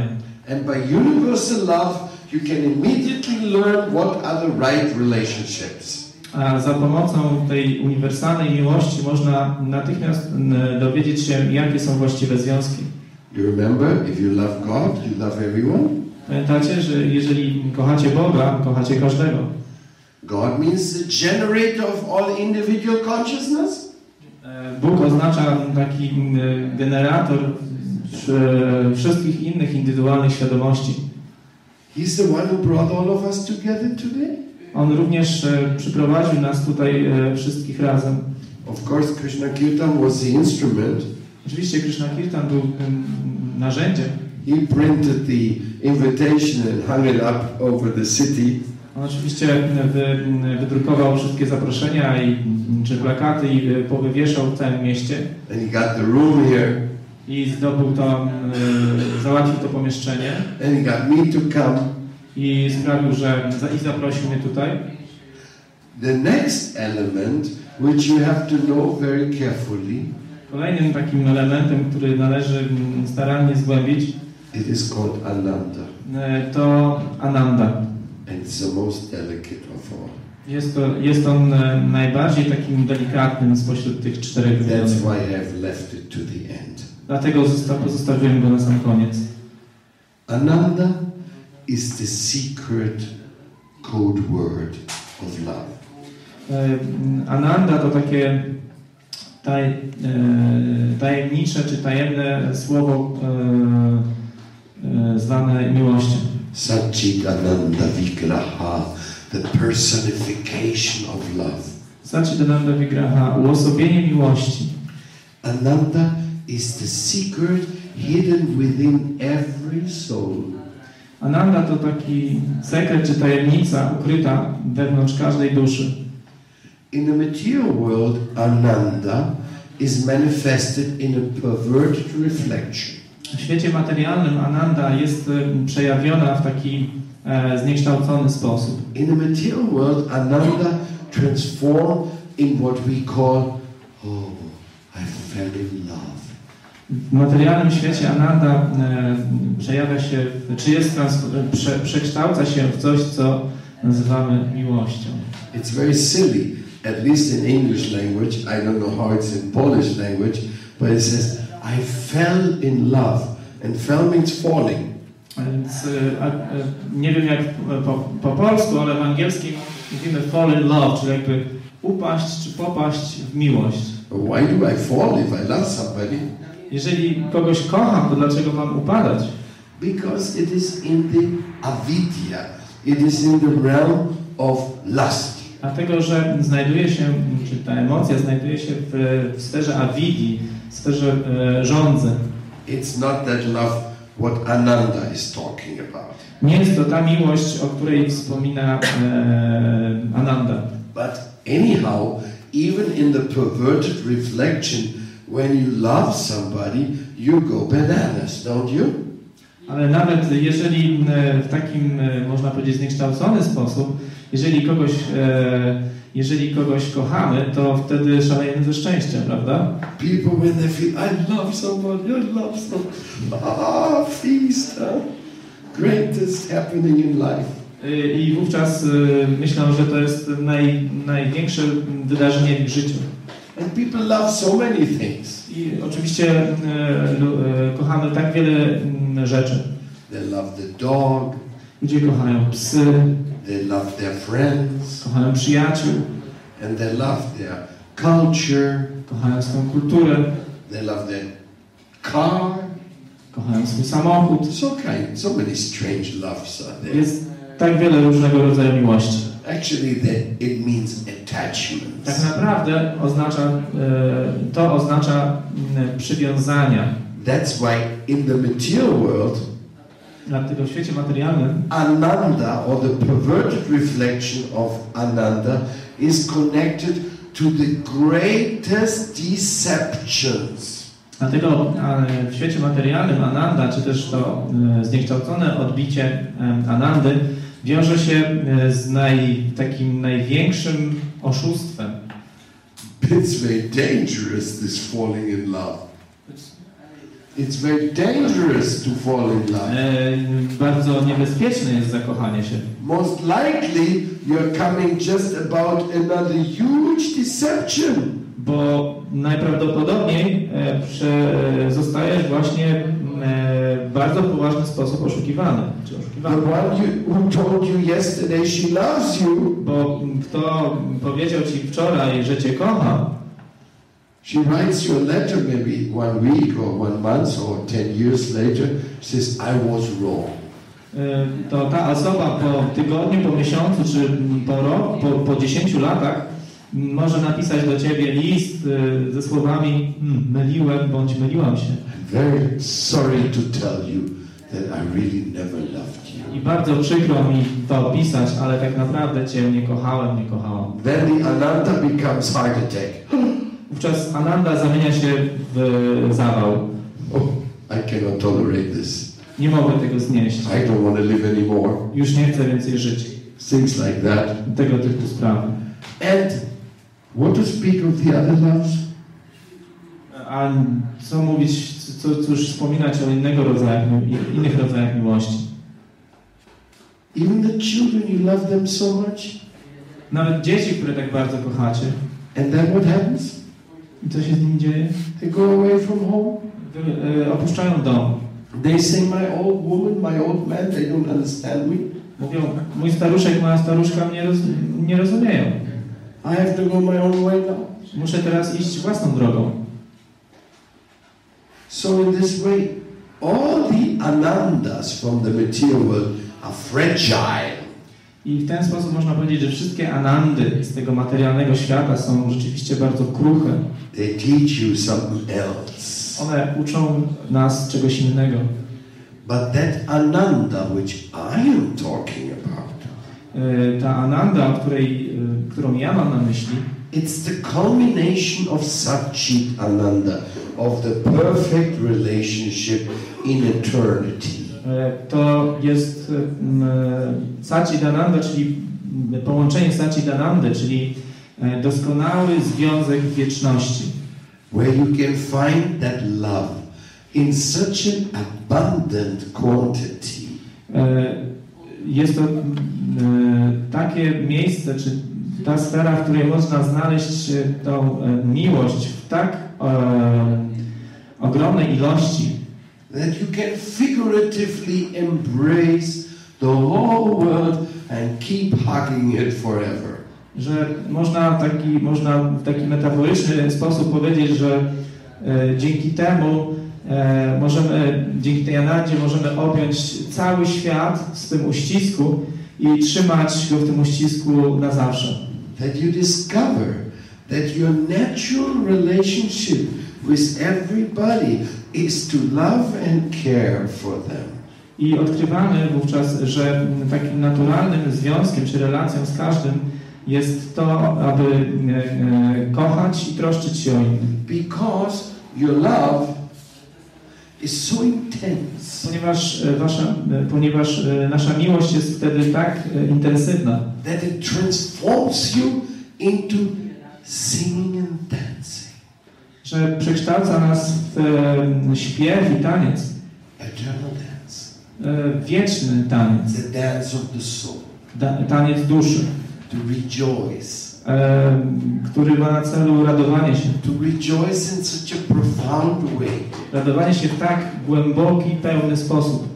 And by universal love, you can immediately learn what are the right relationships. A za pomocą tej uniwersalnej miłości można natychmiast dowiedzieć się, jakie są właściwe związki. You remember, if you love God, you love everyone. Pamiętacie, że jeżeli kochacie Boga, kochacie każdego. God means the generator of all individual consciousness. E, Bóg oznacza taki m, generator wsz- wszystkich innych indywidualnych świadomości. He's the one who brought all of us together today. On również e, przyprowadził nas tutaj e, wszystkich razem. Of course, Krishna Kirtan was the instrument. Oczywiście Krishna Kirtan był tym narzędziem. He printed the invitation and hung it up over the city. On oczywiście wy, wydrukował wszystkie zaproszenia i, czy plakaty i e, powywieszał w całym mieście And he got the room here. I zdobył to, e, załatwił to pomieszczenie And he got me to come. i sprawił, że za- i zaprosił mnie tutaj. The next element, which you have to know very carefully, Kolejnym takim elementem, który należy mm, starannie zgłębić, it is called Ananda. e, to Ananda. And it's the most delicate of all. Jest, to, jest on e, najbardziej takim delikatnym spośród tych czterech That's why I have left it to the end. Dlatego zosta- pozostawiłem go na sam koniec. Ananda is the secret code word of love. E, Ananda to takie taj, e, tajemnicze czy tajemne słowo e, zwane miłością. Satchitananda Vigraha the personification of love. Satchidananda Vigraha, uosobienie miłości. Ananda is the secret hidden within every soul. Ananda to taki sekret czy tajemnica ukryta wewnątrz każdej duszy. In the material world, Ananda is manifested in a perverted reflection. W świecie materialnym Ananda jest e, przejawiona w taki e, zniekształcony sposób. In the material world, Ananda transform in what we call, oh, I fell in love. W materialnym świecie Ananda e, przejawia się, czy jest trans, prze, przekształca się w coś, co nazywamy miłością. It's very silly, at least in English language. I don't know how it's in Polish language, but it says, I fell in love. And fell means falling. Więc e, a, e, nie wiem jak po, po polsku, ale w angielskim mówimy fall in love, czyli jakby upaść czy popaść w miłość. Why do I fall if I love somebody? Jeżeli kogoś kocham, to dlaczego mam upadać? Because it is in the avidya, it is in the realm of lust. Dlatego, że znajduje się, czy ta emocja znajduje się w, w sferze awidi, w sferze e, żądzy. It's not that love what Ananda is talking about. Nie jest to ta miłość, o której wspomina e, Ananda. But anyhow, even in the perverted reflection, when you love somebody, you go bananas, don't you? Ale nawet jeżeli e, w takim, e, można powiedzieć, zniekształcony sposób, jeżeli kogoś, e, jeżeli kogoś kochamy, to wtedy szalejemy ze szczęścia, prawda? People, when they feel, I love somebody, I love somebody, ah, feast, huh? greatest happening in life. I wówczas myślę, że to jest naj, największe wydarzenie w życiu. And people love so many things. I oczywiście e, e, kochamy tak wiele mm, rzeczy. They love the dog, Ludzie kochają psy, they love their friends, kochają przyjaciół, and they love their culture, kochają swoją kulturę, they love their car. kochają swój samochód. So kind, so many strange loves are there. Jest tak wiele różnego rodzaju miłości. Actually, that it means attachments. Tak naprawdę oznacza, e, to oznacza mm, przywiązania. That's why in the material world, Dlatego w świecie materialnym Ananda, or the perverted reflection of Ananda, is connected to the greatest deceptions. Dlatego w świecie materialnym Ananda, czy też to e, zniekształcone odbicie Anandy wiąże się e, z naj, takim największym oszustwem. It's very dangerous, this falling in love. It's very dangerous to fall in love. E, Bardzo niebezpieczne jest zakochanie się. Most likely, you're coming just about another huge deception. Bo najprawdopodobniej e, prze, zostajesz właśnie e, bardzo poważny sposób oszukiwany. Czy The one you, who told you yesterday she loves you, Bo kto powiedział ci wczoraj, że cię kocha, she writes you a letter maybe one week or one month or ten years later, says, I was wrong. e, to ta osoba po tygodniu, po miesiącu czy po roku, po, po 10 latach może napisać do ciebie list e, ze słowami "Hmm, myliłem bądź myliłam się. Very sorry to tell you that I really never loved you. I bardzo przykro mi to opisać, ale tak naprawdę cię nie kochałem, nie kochałam. Then the Ananda becomes heart attack. Wówczas Ananda zamienia się w zawał. Oh, I cannot tolerate this. Nie mogę tego znieść. I don't want to live anymore. Już nie chcę więcej żyć. Things like that. Tego typu sprawy. And what to speak of the other loves? A co mówić, co, cóż wspominać o innego rodzaju, innych rodzajach miłości. Even the children, you love them so much. Nawet dzieci, które tak bardzo kochacie. And then what happens? I co się z nimi dzieje? They go away from home. Wy- e, Opuszczają dom. They say, My old woman, my old man, they don't understand me. Mówią, mój staruszek, moja staruszka mnie roz, nie rozumieją. I have to go my own way now. Muszę teraz iść własną drogą. So, in this way, all the anandas from the material world are fragile. I w ten sposób można powiedzieć, że wszystkie anandy z tego materialnego świata są rzeczywiście bardzo kruche. They teach you something else. One uczą nas czegoś innego. But that ananda which I am talking Ta ananda, której, e, którą ja mam na myśli, it's the culmination of Satchit Ananda, of the perfect relationship in eternity. e, to jest Satchidananda, czyli połączenie Satchidanandy, czyli e, doskonały związek wieczności. where you can find that love in such an abundant quantity E, Jest to m, e, takie miejsce, czy ta sfera, w której można znaleźć e, tą e, miłość w tak ogromnej ilości, that you can figuratively embrace the whole world and keep hugging it forever. że można, taki, można w taki metaforyczny sposób powiedzieć, że e, dzięki temu możemy, dzięki tej anandzie możemy objąć cały świat w swym uścisku i trzymać go w tym uścisku na zawsze. That you discover that your natural relationship with everybody is to love and care for them. I odkrywamy wówczas, że takim naturalnym związkiem czy relacją z każdym jest to, aby e, e, kochać i troszczyć się o innych. Because your love is so intense Ponieważ, e, wasza, e, ponieważ e, nasza miłość jest wtedy tak intensywna, that it transforms you into singing and dancing. że przekształca nas w śpiew i taniec, Eternal dance. wieczny taniec, The dance of the soul. da, taniec duszy, To rejoice. E, który ma na celu radowanie się. To rejoice in such a profound way Radowanie się w tak głęboki, pełny sposób,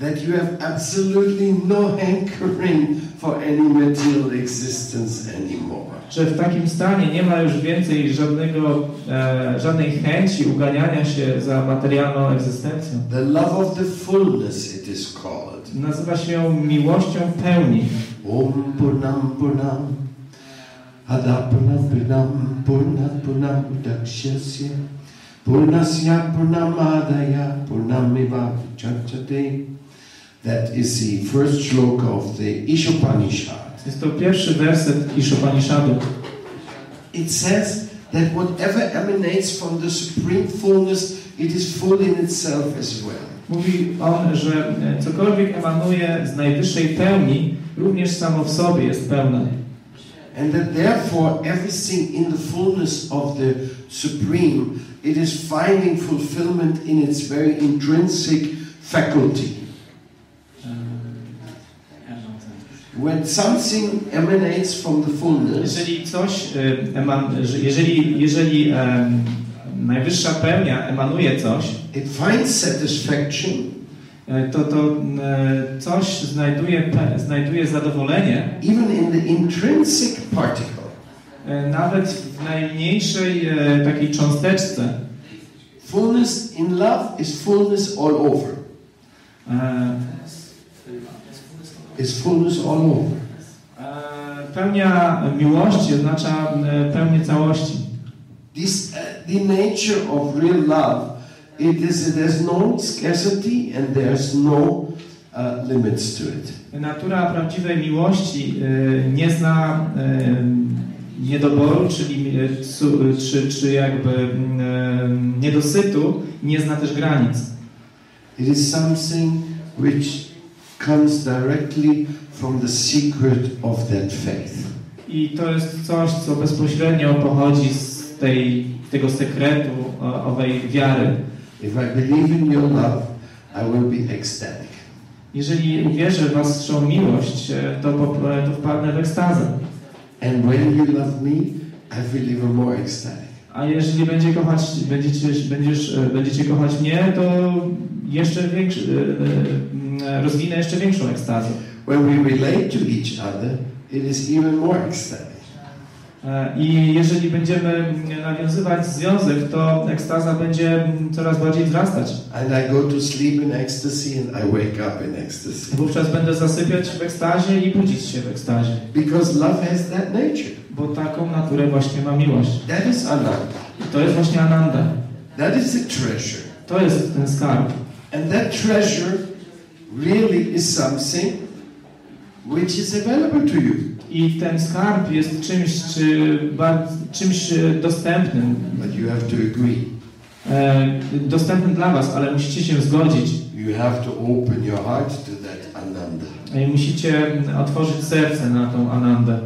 that you have absolutely no hankering for any material existence anymore. że w takim stanie nie ma już więcej żadnego, e, żadnej chęci uganiania się za materialną egzystencją. The love of the fullness it is called. Nazywa się miłością pełni. Om Purnam Purnam Ada Purnam Purnam Purnam Purnam Udakshyasya Purnasya Purnamadaya Purnamiva Chachate That is the first shloka of the Ishopanishad. Jest to pierwszy werset Ishopanishadu. It says that whatever emanates from the supreme fullness, it is full in itself as well. Mówi on, że cokolwiek emanuje z najwyższej pełni, również samo w sobie jest pełne. And that therefore everything in the fullness of the Supreme, it is finding fulfillment in its very intrinsic faculty. When something emanates from the fullness, Jeżeli coś, jeżeli, jeżeli em, najwyższa pełnia emanuje coś, it finds satisfaction to to e, coś znajduje, znajduje zadowolenie even in the intrinsic particle. e, nawet w najmniejszej e, takiej cząsteczce. Fullness in love is fullness all over. E, Is fullness all over. e, Pełnia miłości oznacza e, pełnię całości. This, uh, the nature of real love, it is there's no scarcity and there's no uh, limits to it. Natura prawdziwej miłości e, nie zna e, niedoboru, czyli cu- czy, czy jakby niedosytu, nie zna też granic. It is something which comes directly from the secret of that faith. I to jest coś, co bezpośrednio pochodzi z tej, tego sekretu owej wiary. If I believe in your love, I will be ecstatic. Jeżeli uwierzę w Waszą miłość, e, to, po- to wpadnę w ekstazę. And when you love me, I feel even more ecstatic. A jeżeli będzie kochać, będziecie, będziesz, e, będziecie kochać mnie, to jeszcze większy, e, e, rozwinę jeszcze większą ekstazę. When we relate to each other, it is even more ecstatic. E, I jeżeli będziemy mm, nawiązywać związek, to ekstaza będzie mm, coraz bardziej wzrastać. And I go to sleep in ecstasy and I wake up in ecstasy. Wówczas będę zasypiać w ekstazie i budzić się w ekstazie. Because love has that nature. Bo taką naturę właśnie ma miłość. That is Ananda. I to jest właśnie Ananda. That is the treasure. To jest ten skarb. And that treasure really is something which is available to you. I ten skarb jest czymś, czy, bardzo, czymś e, dostępnym. But you have to agree. E, dostępnym dla Was, ale musicie się zgodzić. You have to open your heart to that Ananda. E, musicie otworzyć serce na tą Anandę.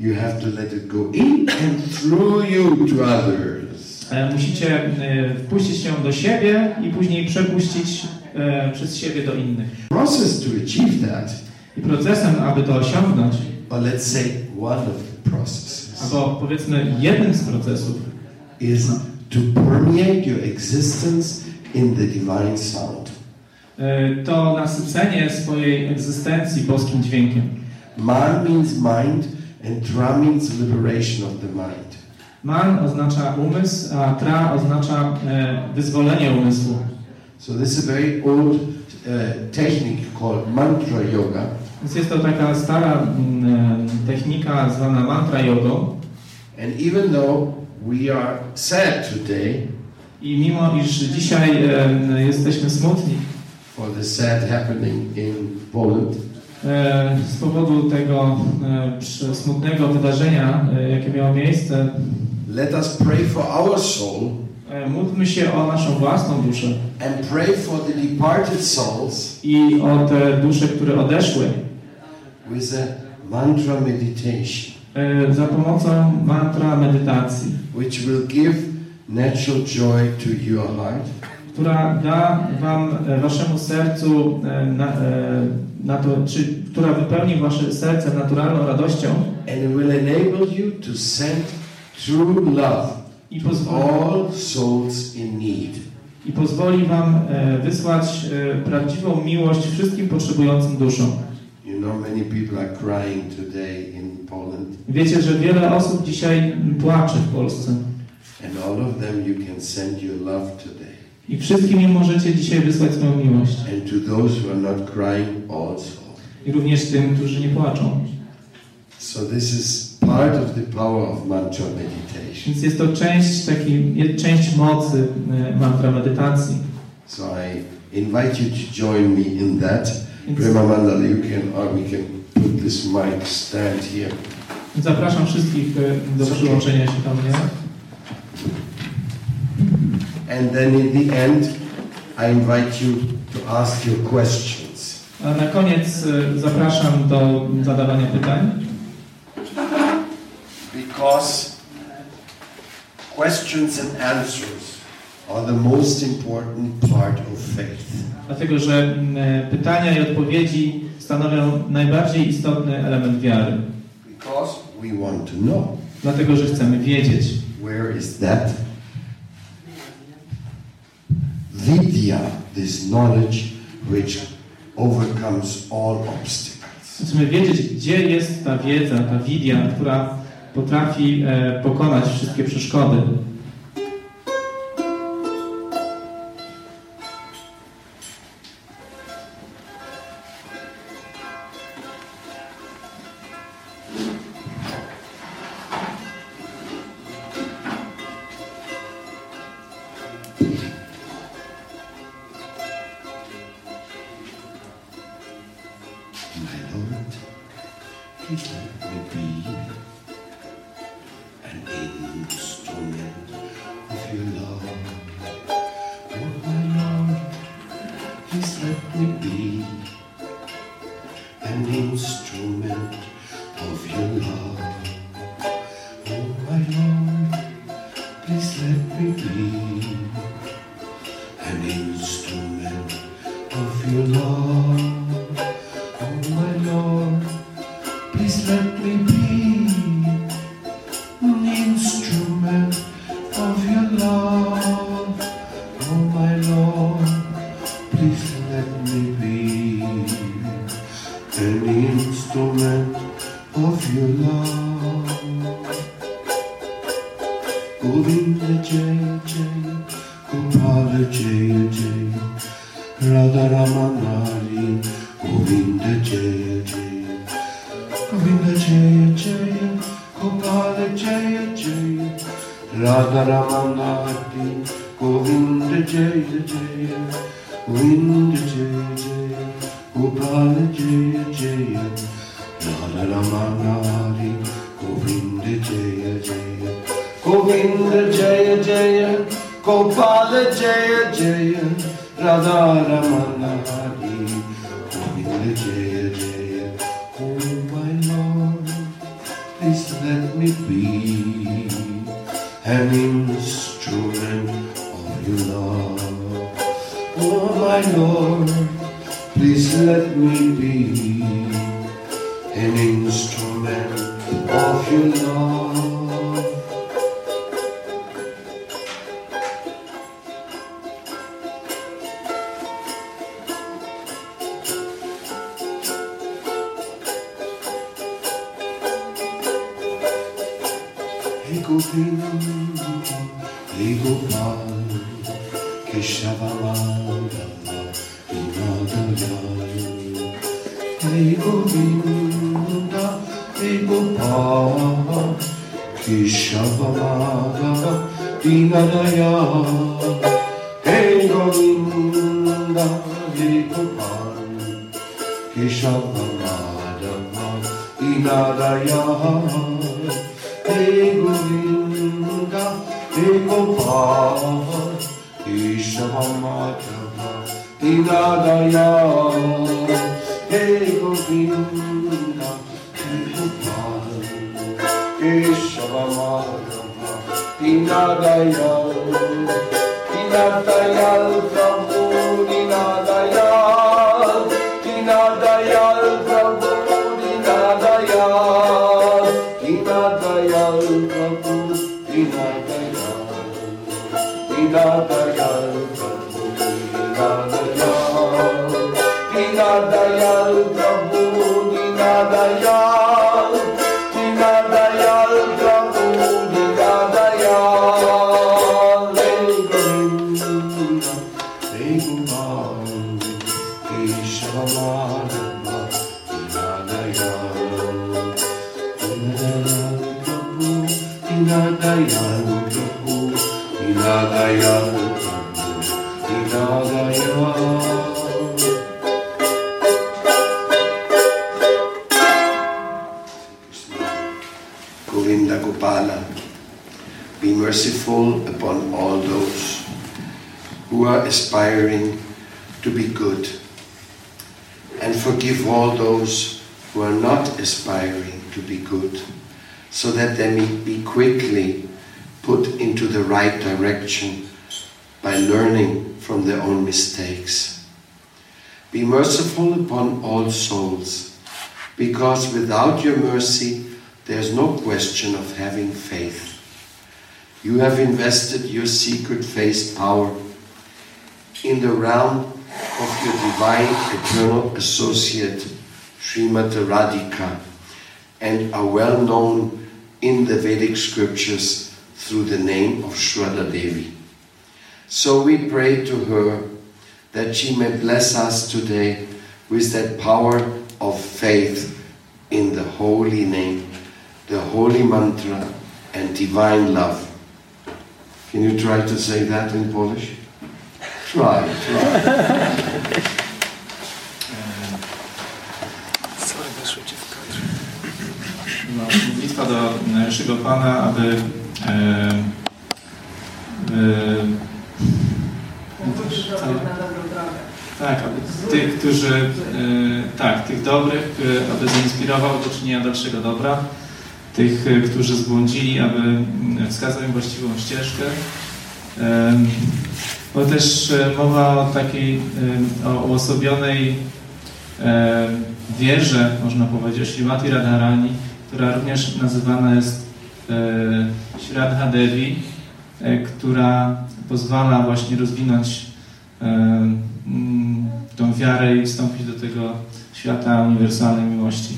You have to let it go in and through you to others. E, musicie e, wpuścić się do siebie i później przepuścić e, przez siebie do innych. Process to achieve that, I procesem, aby to osiągnąć, or let's say one of the processes, albo powiedzmy jednym z procesów, is to permeate your existence in the divine sound. e, to nasycenie swojej egzystencji boskim dźwiękiem. Man means mind, and tra means liberation of the mind. Man oznacza umysł, a tra oznacza e, wyzwolenie umysłu. So this is a very old uh, technique called mantra yoga, Więc jest to taka stara mm, e, technika zwana mantra jogą and even though we are sad today i mimo iż dzisiaj e, jesteśmy smutni for the sad happening in Poland, e, z powodu tego e, smutnego wydarzenia, e, jakie miało miejsce, let us pray for our soul e, módlmy się o naszą własną duszę and pray for the departed souls i o te dusze, które odeszły with a mantra meditation, e, za pomocą mantra medytacji, which will give natural joy to your heart która da wam, e, waszemu sercu, e, na, na to, czy, która wypełni wasze serce naturalną radością and will enable you to send true love i to pozwoli, all souls in need. i pozwoli wam wysłać prawdziwą miłość wszystkim potrzebującym duszom. Wiecie, że wiele osób dzisiaj płacze w Polsce and all of them you can send your love today. i wszystkim im możecie dzisiaj wysłać swoją miłość. And to those who are not crying, also. I również tym, którzy nie płaczą. So this is part of the power of mantra meditation. Więc jest to część takiej, część mocy e, mantra medytacji. So I invite you to join me in that. Więc Premamanda, you can, or we can put this mic stand here. zapraszam wszystkich e, do przyłączenia się do mnie. And then in the end, I invite you to ask your questions. A na koniec e, zapraszam do zadawania pytań, Because questions and answers are the most important part of faith. Dlatego że m, e, pytania i odpowiedzi stanowią najbardziej istotny element wiary. Because we want to know. Dlatego, że chcemy wiedzieć. Where is that? Vidya, this knowledge which overcomes all obstacles. Chcemy wiedzieć, gdzie jest ta wiedza, ta widia, która potrafi e, pokonać wszystkie przeszkody. instrument of your love. Govinda Jay Jai, Gopala Jay, Radha Radharamanari, Govinda Jay Jay, Govinda Jay Jai, Gopala Jay, Radha Radharamanari, Govinda Jay Jay, Govinda Jay Jay. Jaya Jaya Gopala Jaya Jaya Radharamanari Govinda Jaya Jaya Govinda Jaya Jaya Gopala Jaya Jaya Radha Ramana Hari Govinda Jaya Jaya Oh my Lord Please let me be an instrument of your love. Oh my Lord Please let me be an instrument of your love সমাগম দীনদয়া হে গোবিন্দ হে গোপাল কেশব মাধব দীনদয়া হে গোবিন্দ হে গোপাল কেশব মাধব দীনদয়া হে গোবিন্দ হে গোপাল Keshab Inadayalı, inadayalı aspiring to be good, and forgive all those who are not aspiring to be good, so that they may be quickly put into the right direction by learning from their own mistakes. Be merciful upon all souls, because without your mercy there is no question of having faith. You have invested your secret face power in the realm of your divine eternal associate, Srimati Radhika, and are well known in the Vedic scriptures through the name of Shraddha Devi. So we pray to her that she may bless us today with that power of faith in the holy name, the holy mantra, and divine love. Can you try to say that in Polish? Try, try. No, modlitwa do naszego Pana, aby e, e, tak, aby tych, którzy e, tak, tych dobrych, które, aby zainspirował do czynienia dalszego dobra, tych, e, którzy zbłądzili, aby wskazał im właściwą ścieżkę. E, bo też e, mowa o takiej e, o uosobionej e, wierze, można powiedzieć, Śrimati Radharani, która również nazywana jest Shraddha Devi, która pozwala właśnie rozwinąć tą wiarę i wstąpić do tego świata uniwersalnej miłości.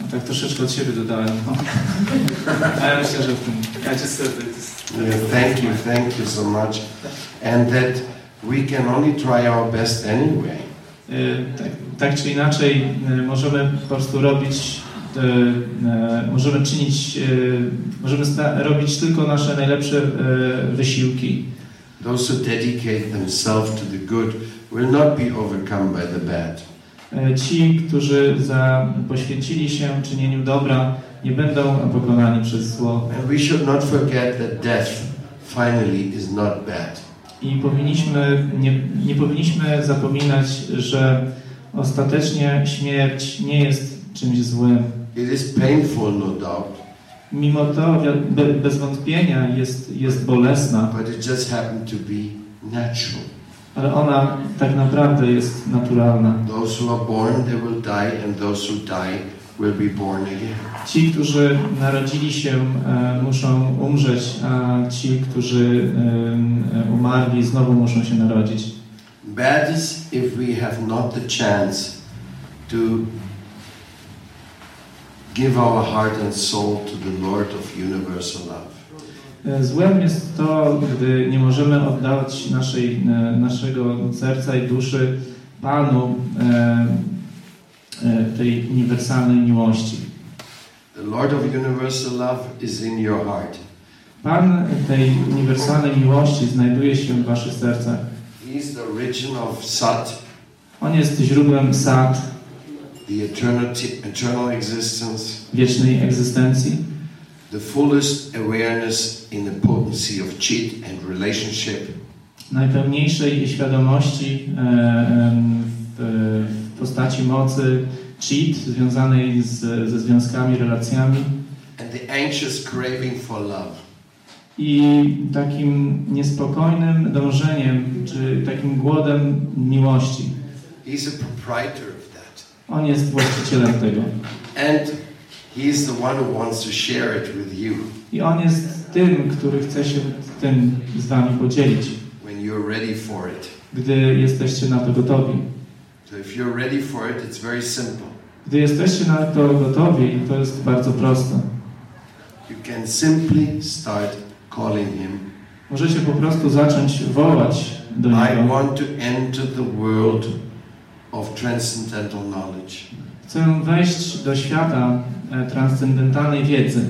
No, tak troszeczkę od siebie dodałem. No. Ale myślę, że w tym... Ja just said Yeah, thank you, thank you so much. And that we can only try our best anyway. Y, Tak, tak czy inaczej y, możemy po prostu robić, y, możemy czynić, możemy robić tylko nasze najlepsze wysiłki. Those who dedicate themselves to the good will not be overcome by the bad. Y, Ci, którzy za, poświęcili się czynieniu dobra, nie będą pokonani przez zło. I powinniśmy, nie, nie powinniśmy zapominać, że ostatecznie śmierć nie jest czymś złym. It is painful, no doubt, Mimo to bez wątpienia jest, jest bolesna, but it just happened to be natural. Ale ona tak naprawdę jest naturalna. Those who are born, they will die, and those who die will be born again. Ci, którzy narodzili się, e, muszą umrzeć, a ci, którzy e, umarli, znowu muszą się narodzić. Bad is if we have not the chance to give our heart and soul to the Lord of universal love. E, Złem jest to, gdy nie możemy oddawać naszej, e, naszego serca i duszy Panu e, tej uniwersalnej miłości. The Lord of universal love is in your heart. Pan tej uniwersalnej miłości znajduje się w waszych sercach. He is the origin of Sat, On jest źródłem sad, the eternity, eternal existence, wiecznej egzystencji, the fullest awareness in the potency of cheat and relationship, najpełniejszej świadomości e, w, w postaci mocy cheat związanej z, ze związkami, relacjami and the anxious craving for love. i takim niespokojnym dążeniem, czy takim głodem miłości. He's a proprietor of that. On jest właścicielem tego. And he is the one who wants to share it with you I on jest tym, który chce się tym z wami podzielić, when you're ready for it. gdy jesteście na to gotowi. So if you're ready for it, it's very simple. Gdy jesteście na to gotowi, to jest bardzo proste. You can simply start calling him. Możecie po prostu zacząć wołać do I Niego. want to enter the world of transcendental knowledge. Chcę wejść do świata transcendentalnej wiedzy.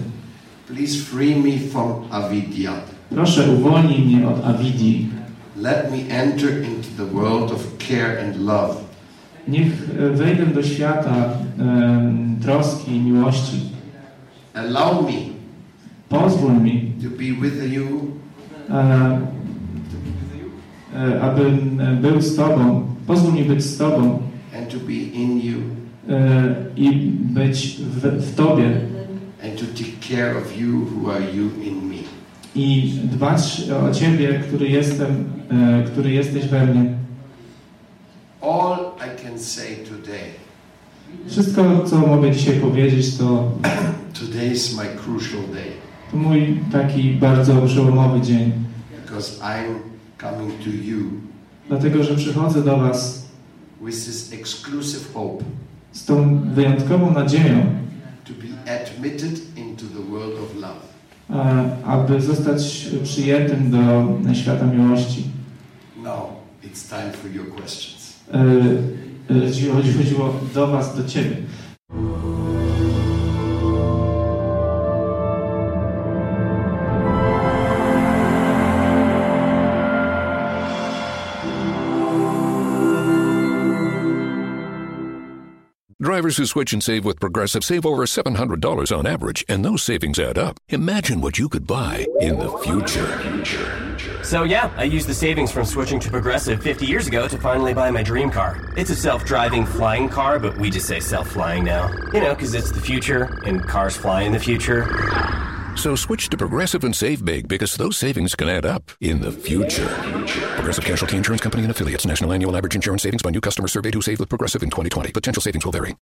Please free me from avidya. Proszę uwolnij mnie od avidii. Let me enter into the world of care and love. Niech e, wejdę do świata em, troski i miłości. Allow me Pozwól mi, to be with you e, e, abym e, był z Tobą. Pozwól mi być z Tobą and to be in you e, i być w, w Tobie and to take care of you who are you in me. i dbać o Ciebie, który jestem, e, który jesteś we mnie. All I can say today, Wszystko, co mogę dzisiaj powiedzieć, to, today is my crucial day to mój taki bardzo przełomowy dzień. because I'm coming to you Dlatego, że przychodzę do Was with this exclusive hope z tą wyjątkową nadzieją, e, aby zostać przyjętym do świata miłości. Now it's time for your questions. E, e, chodziło do Was, do Ciebie. Drivers who switch and save with Progressive save over $700 on average, and those savings add up. Imagine what you could buy in the future. So yeah, I used the savings from switching to Progressive 50 years ago to finally buy my dream car. It's a self-driving flying car, but we just say self-flying now. You know, because it's the future, and cars fly in the future. So switch to Progressive and save big because those savings can add up in the future. Progressive Casualty Insurance Company and affiliates. National annual average insurance savings by new customers surveyed who saved with Progressive in 2020. Potential savings will vary.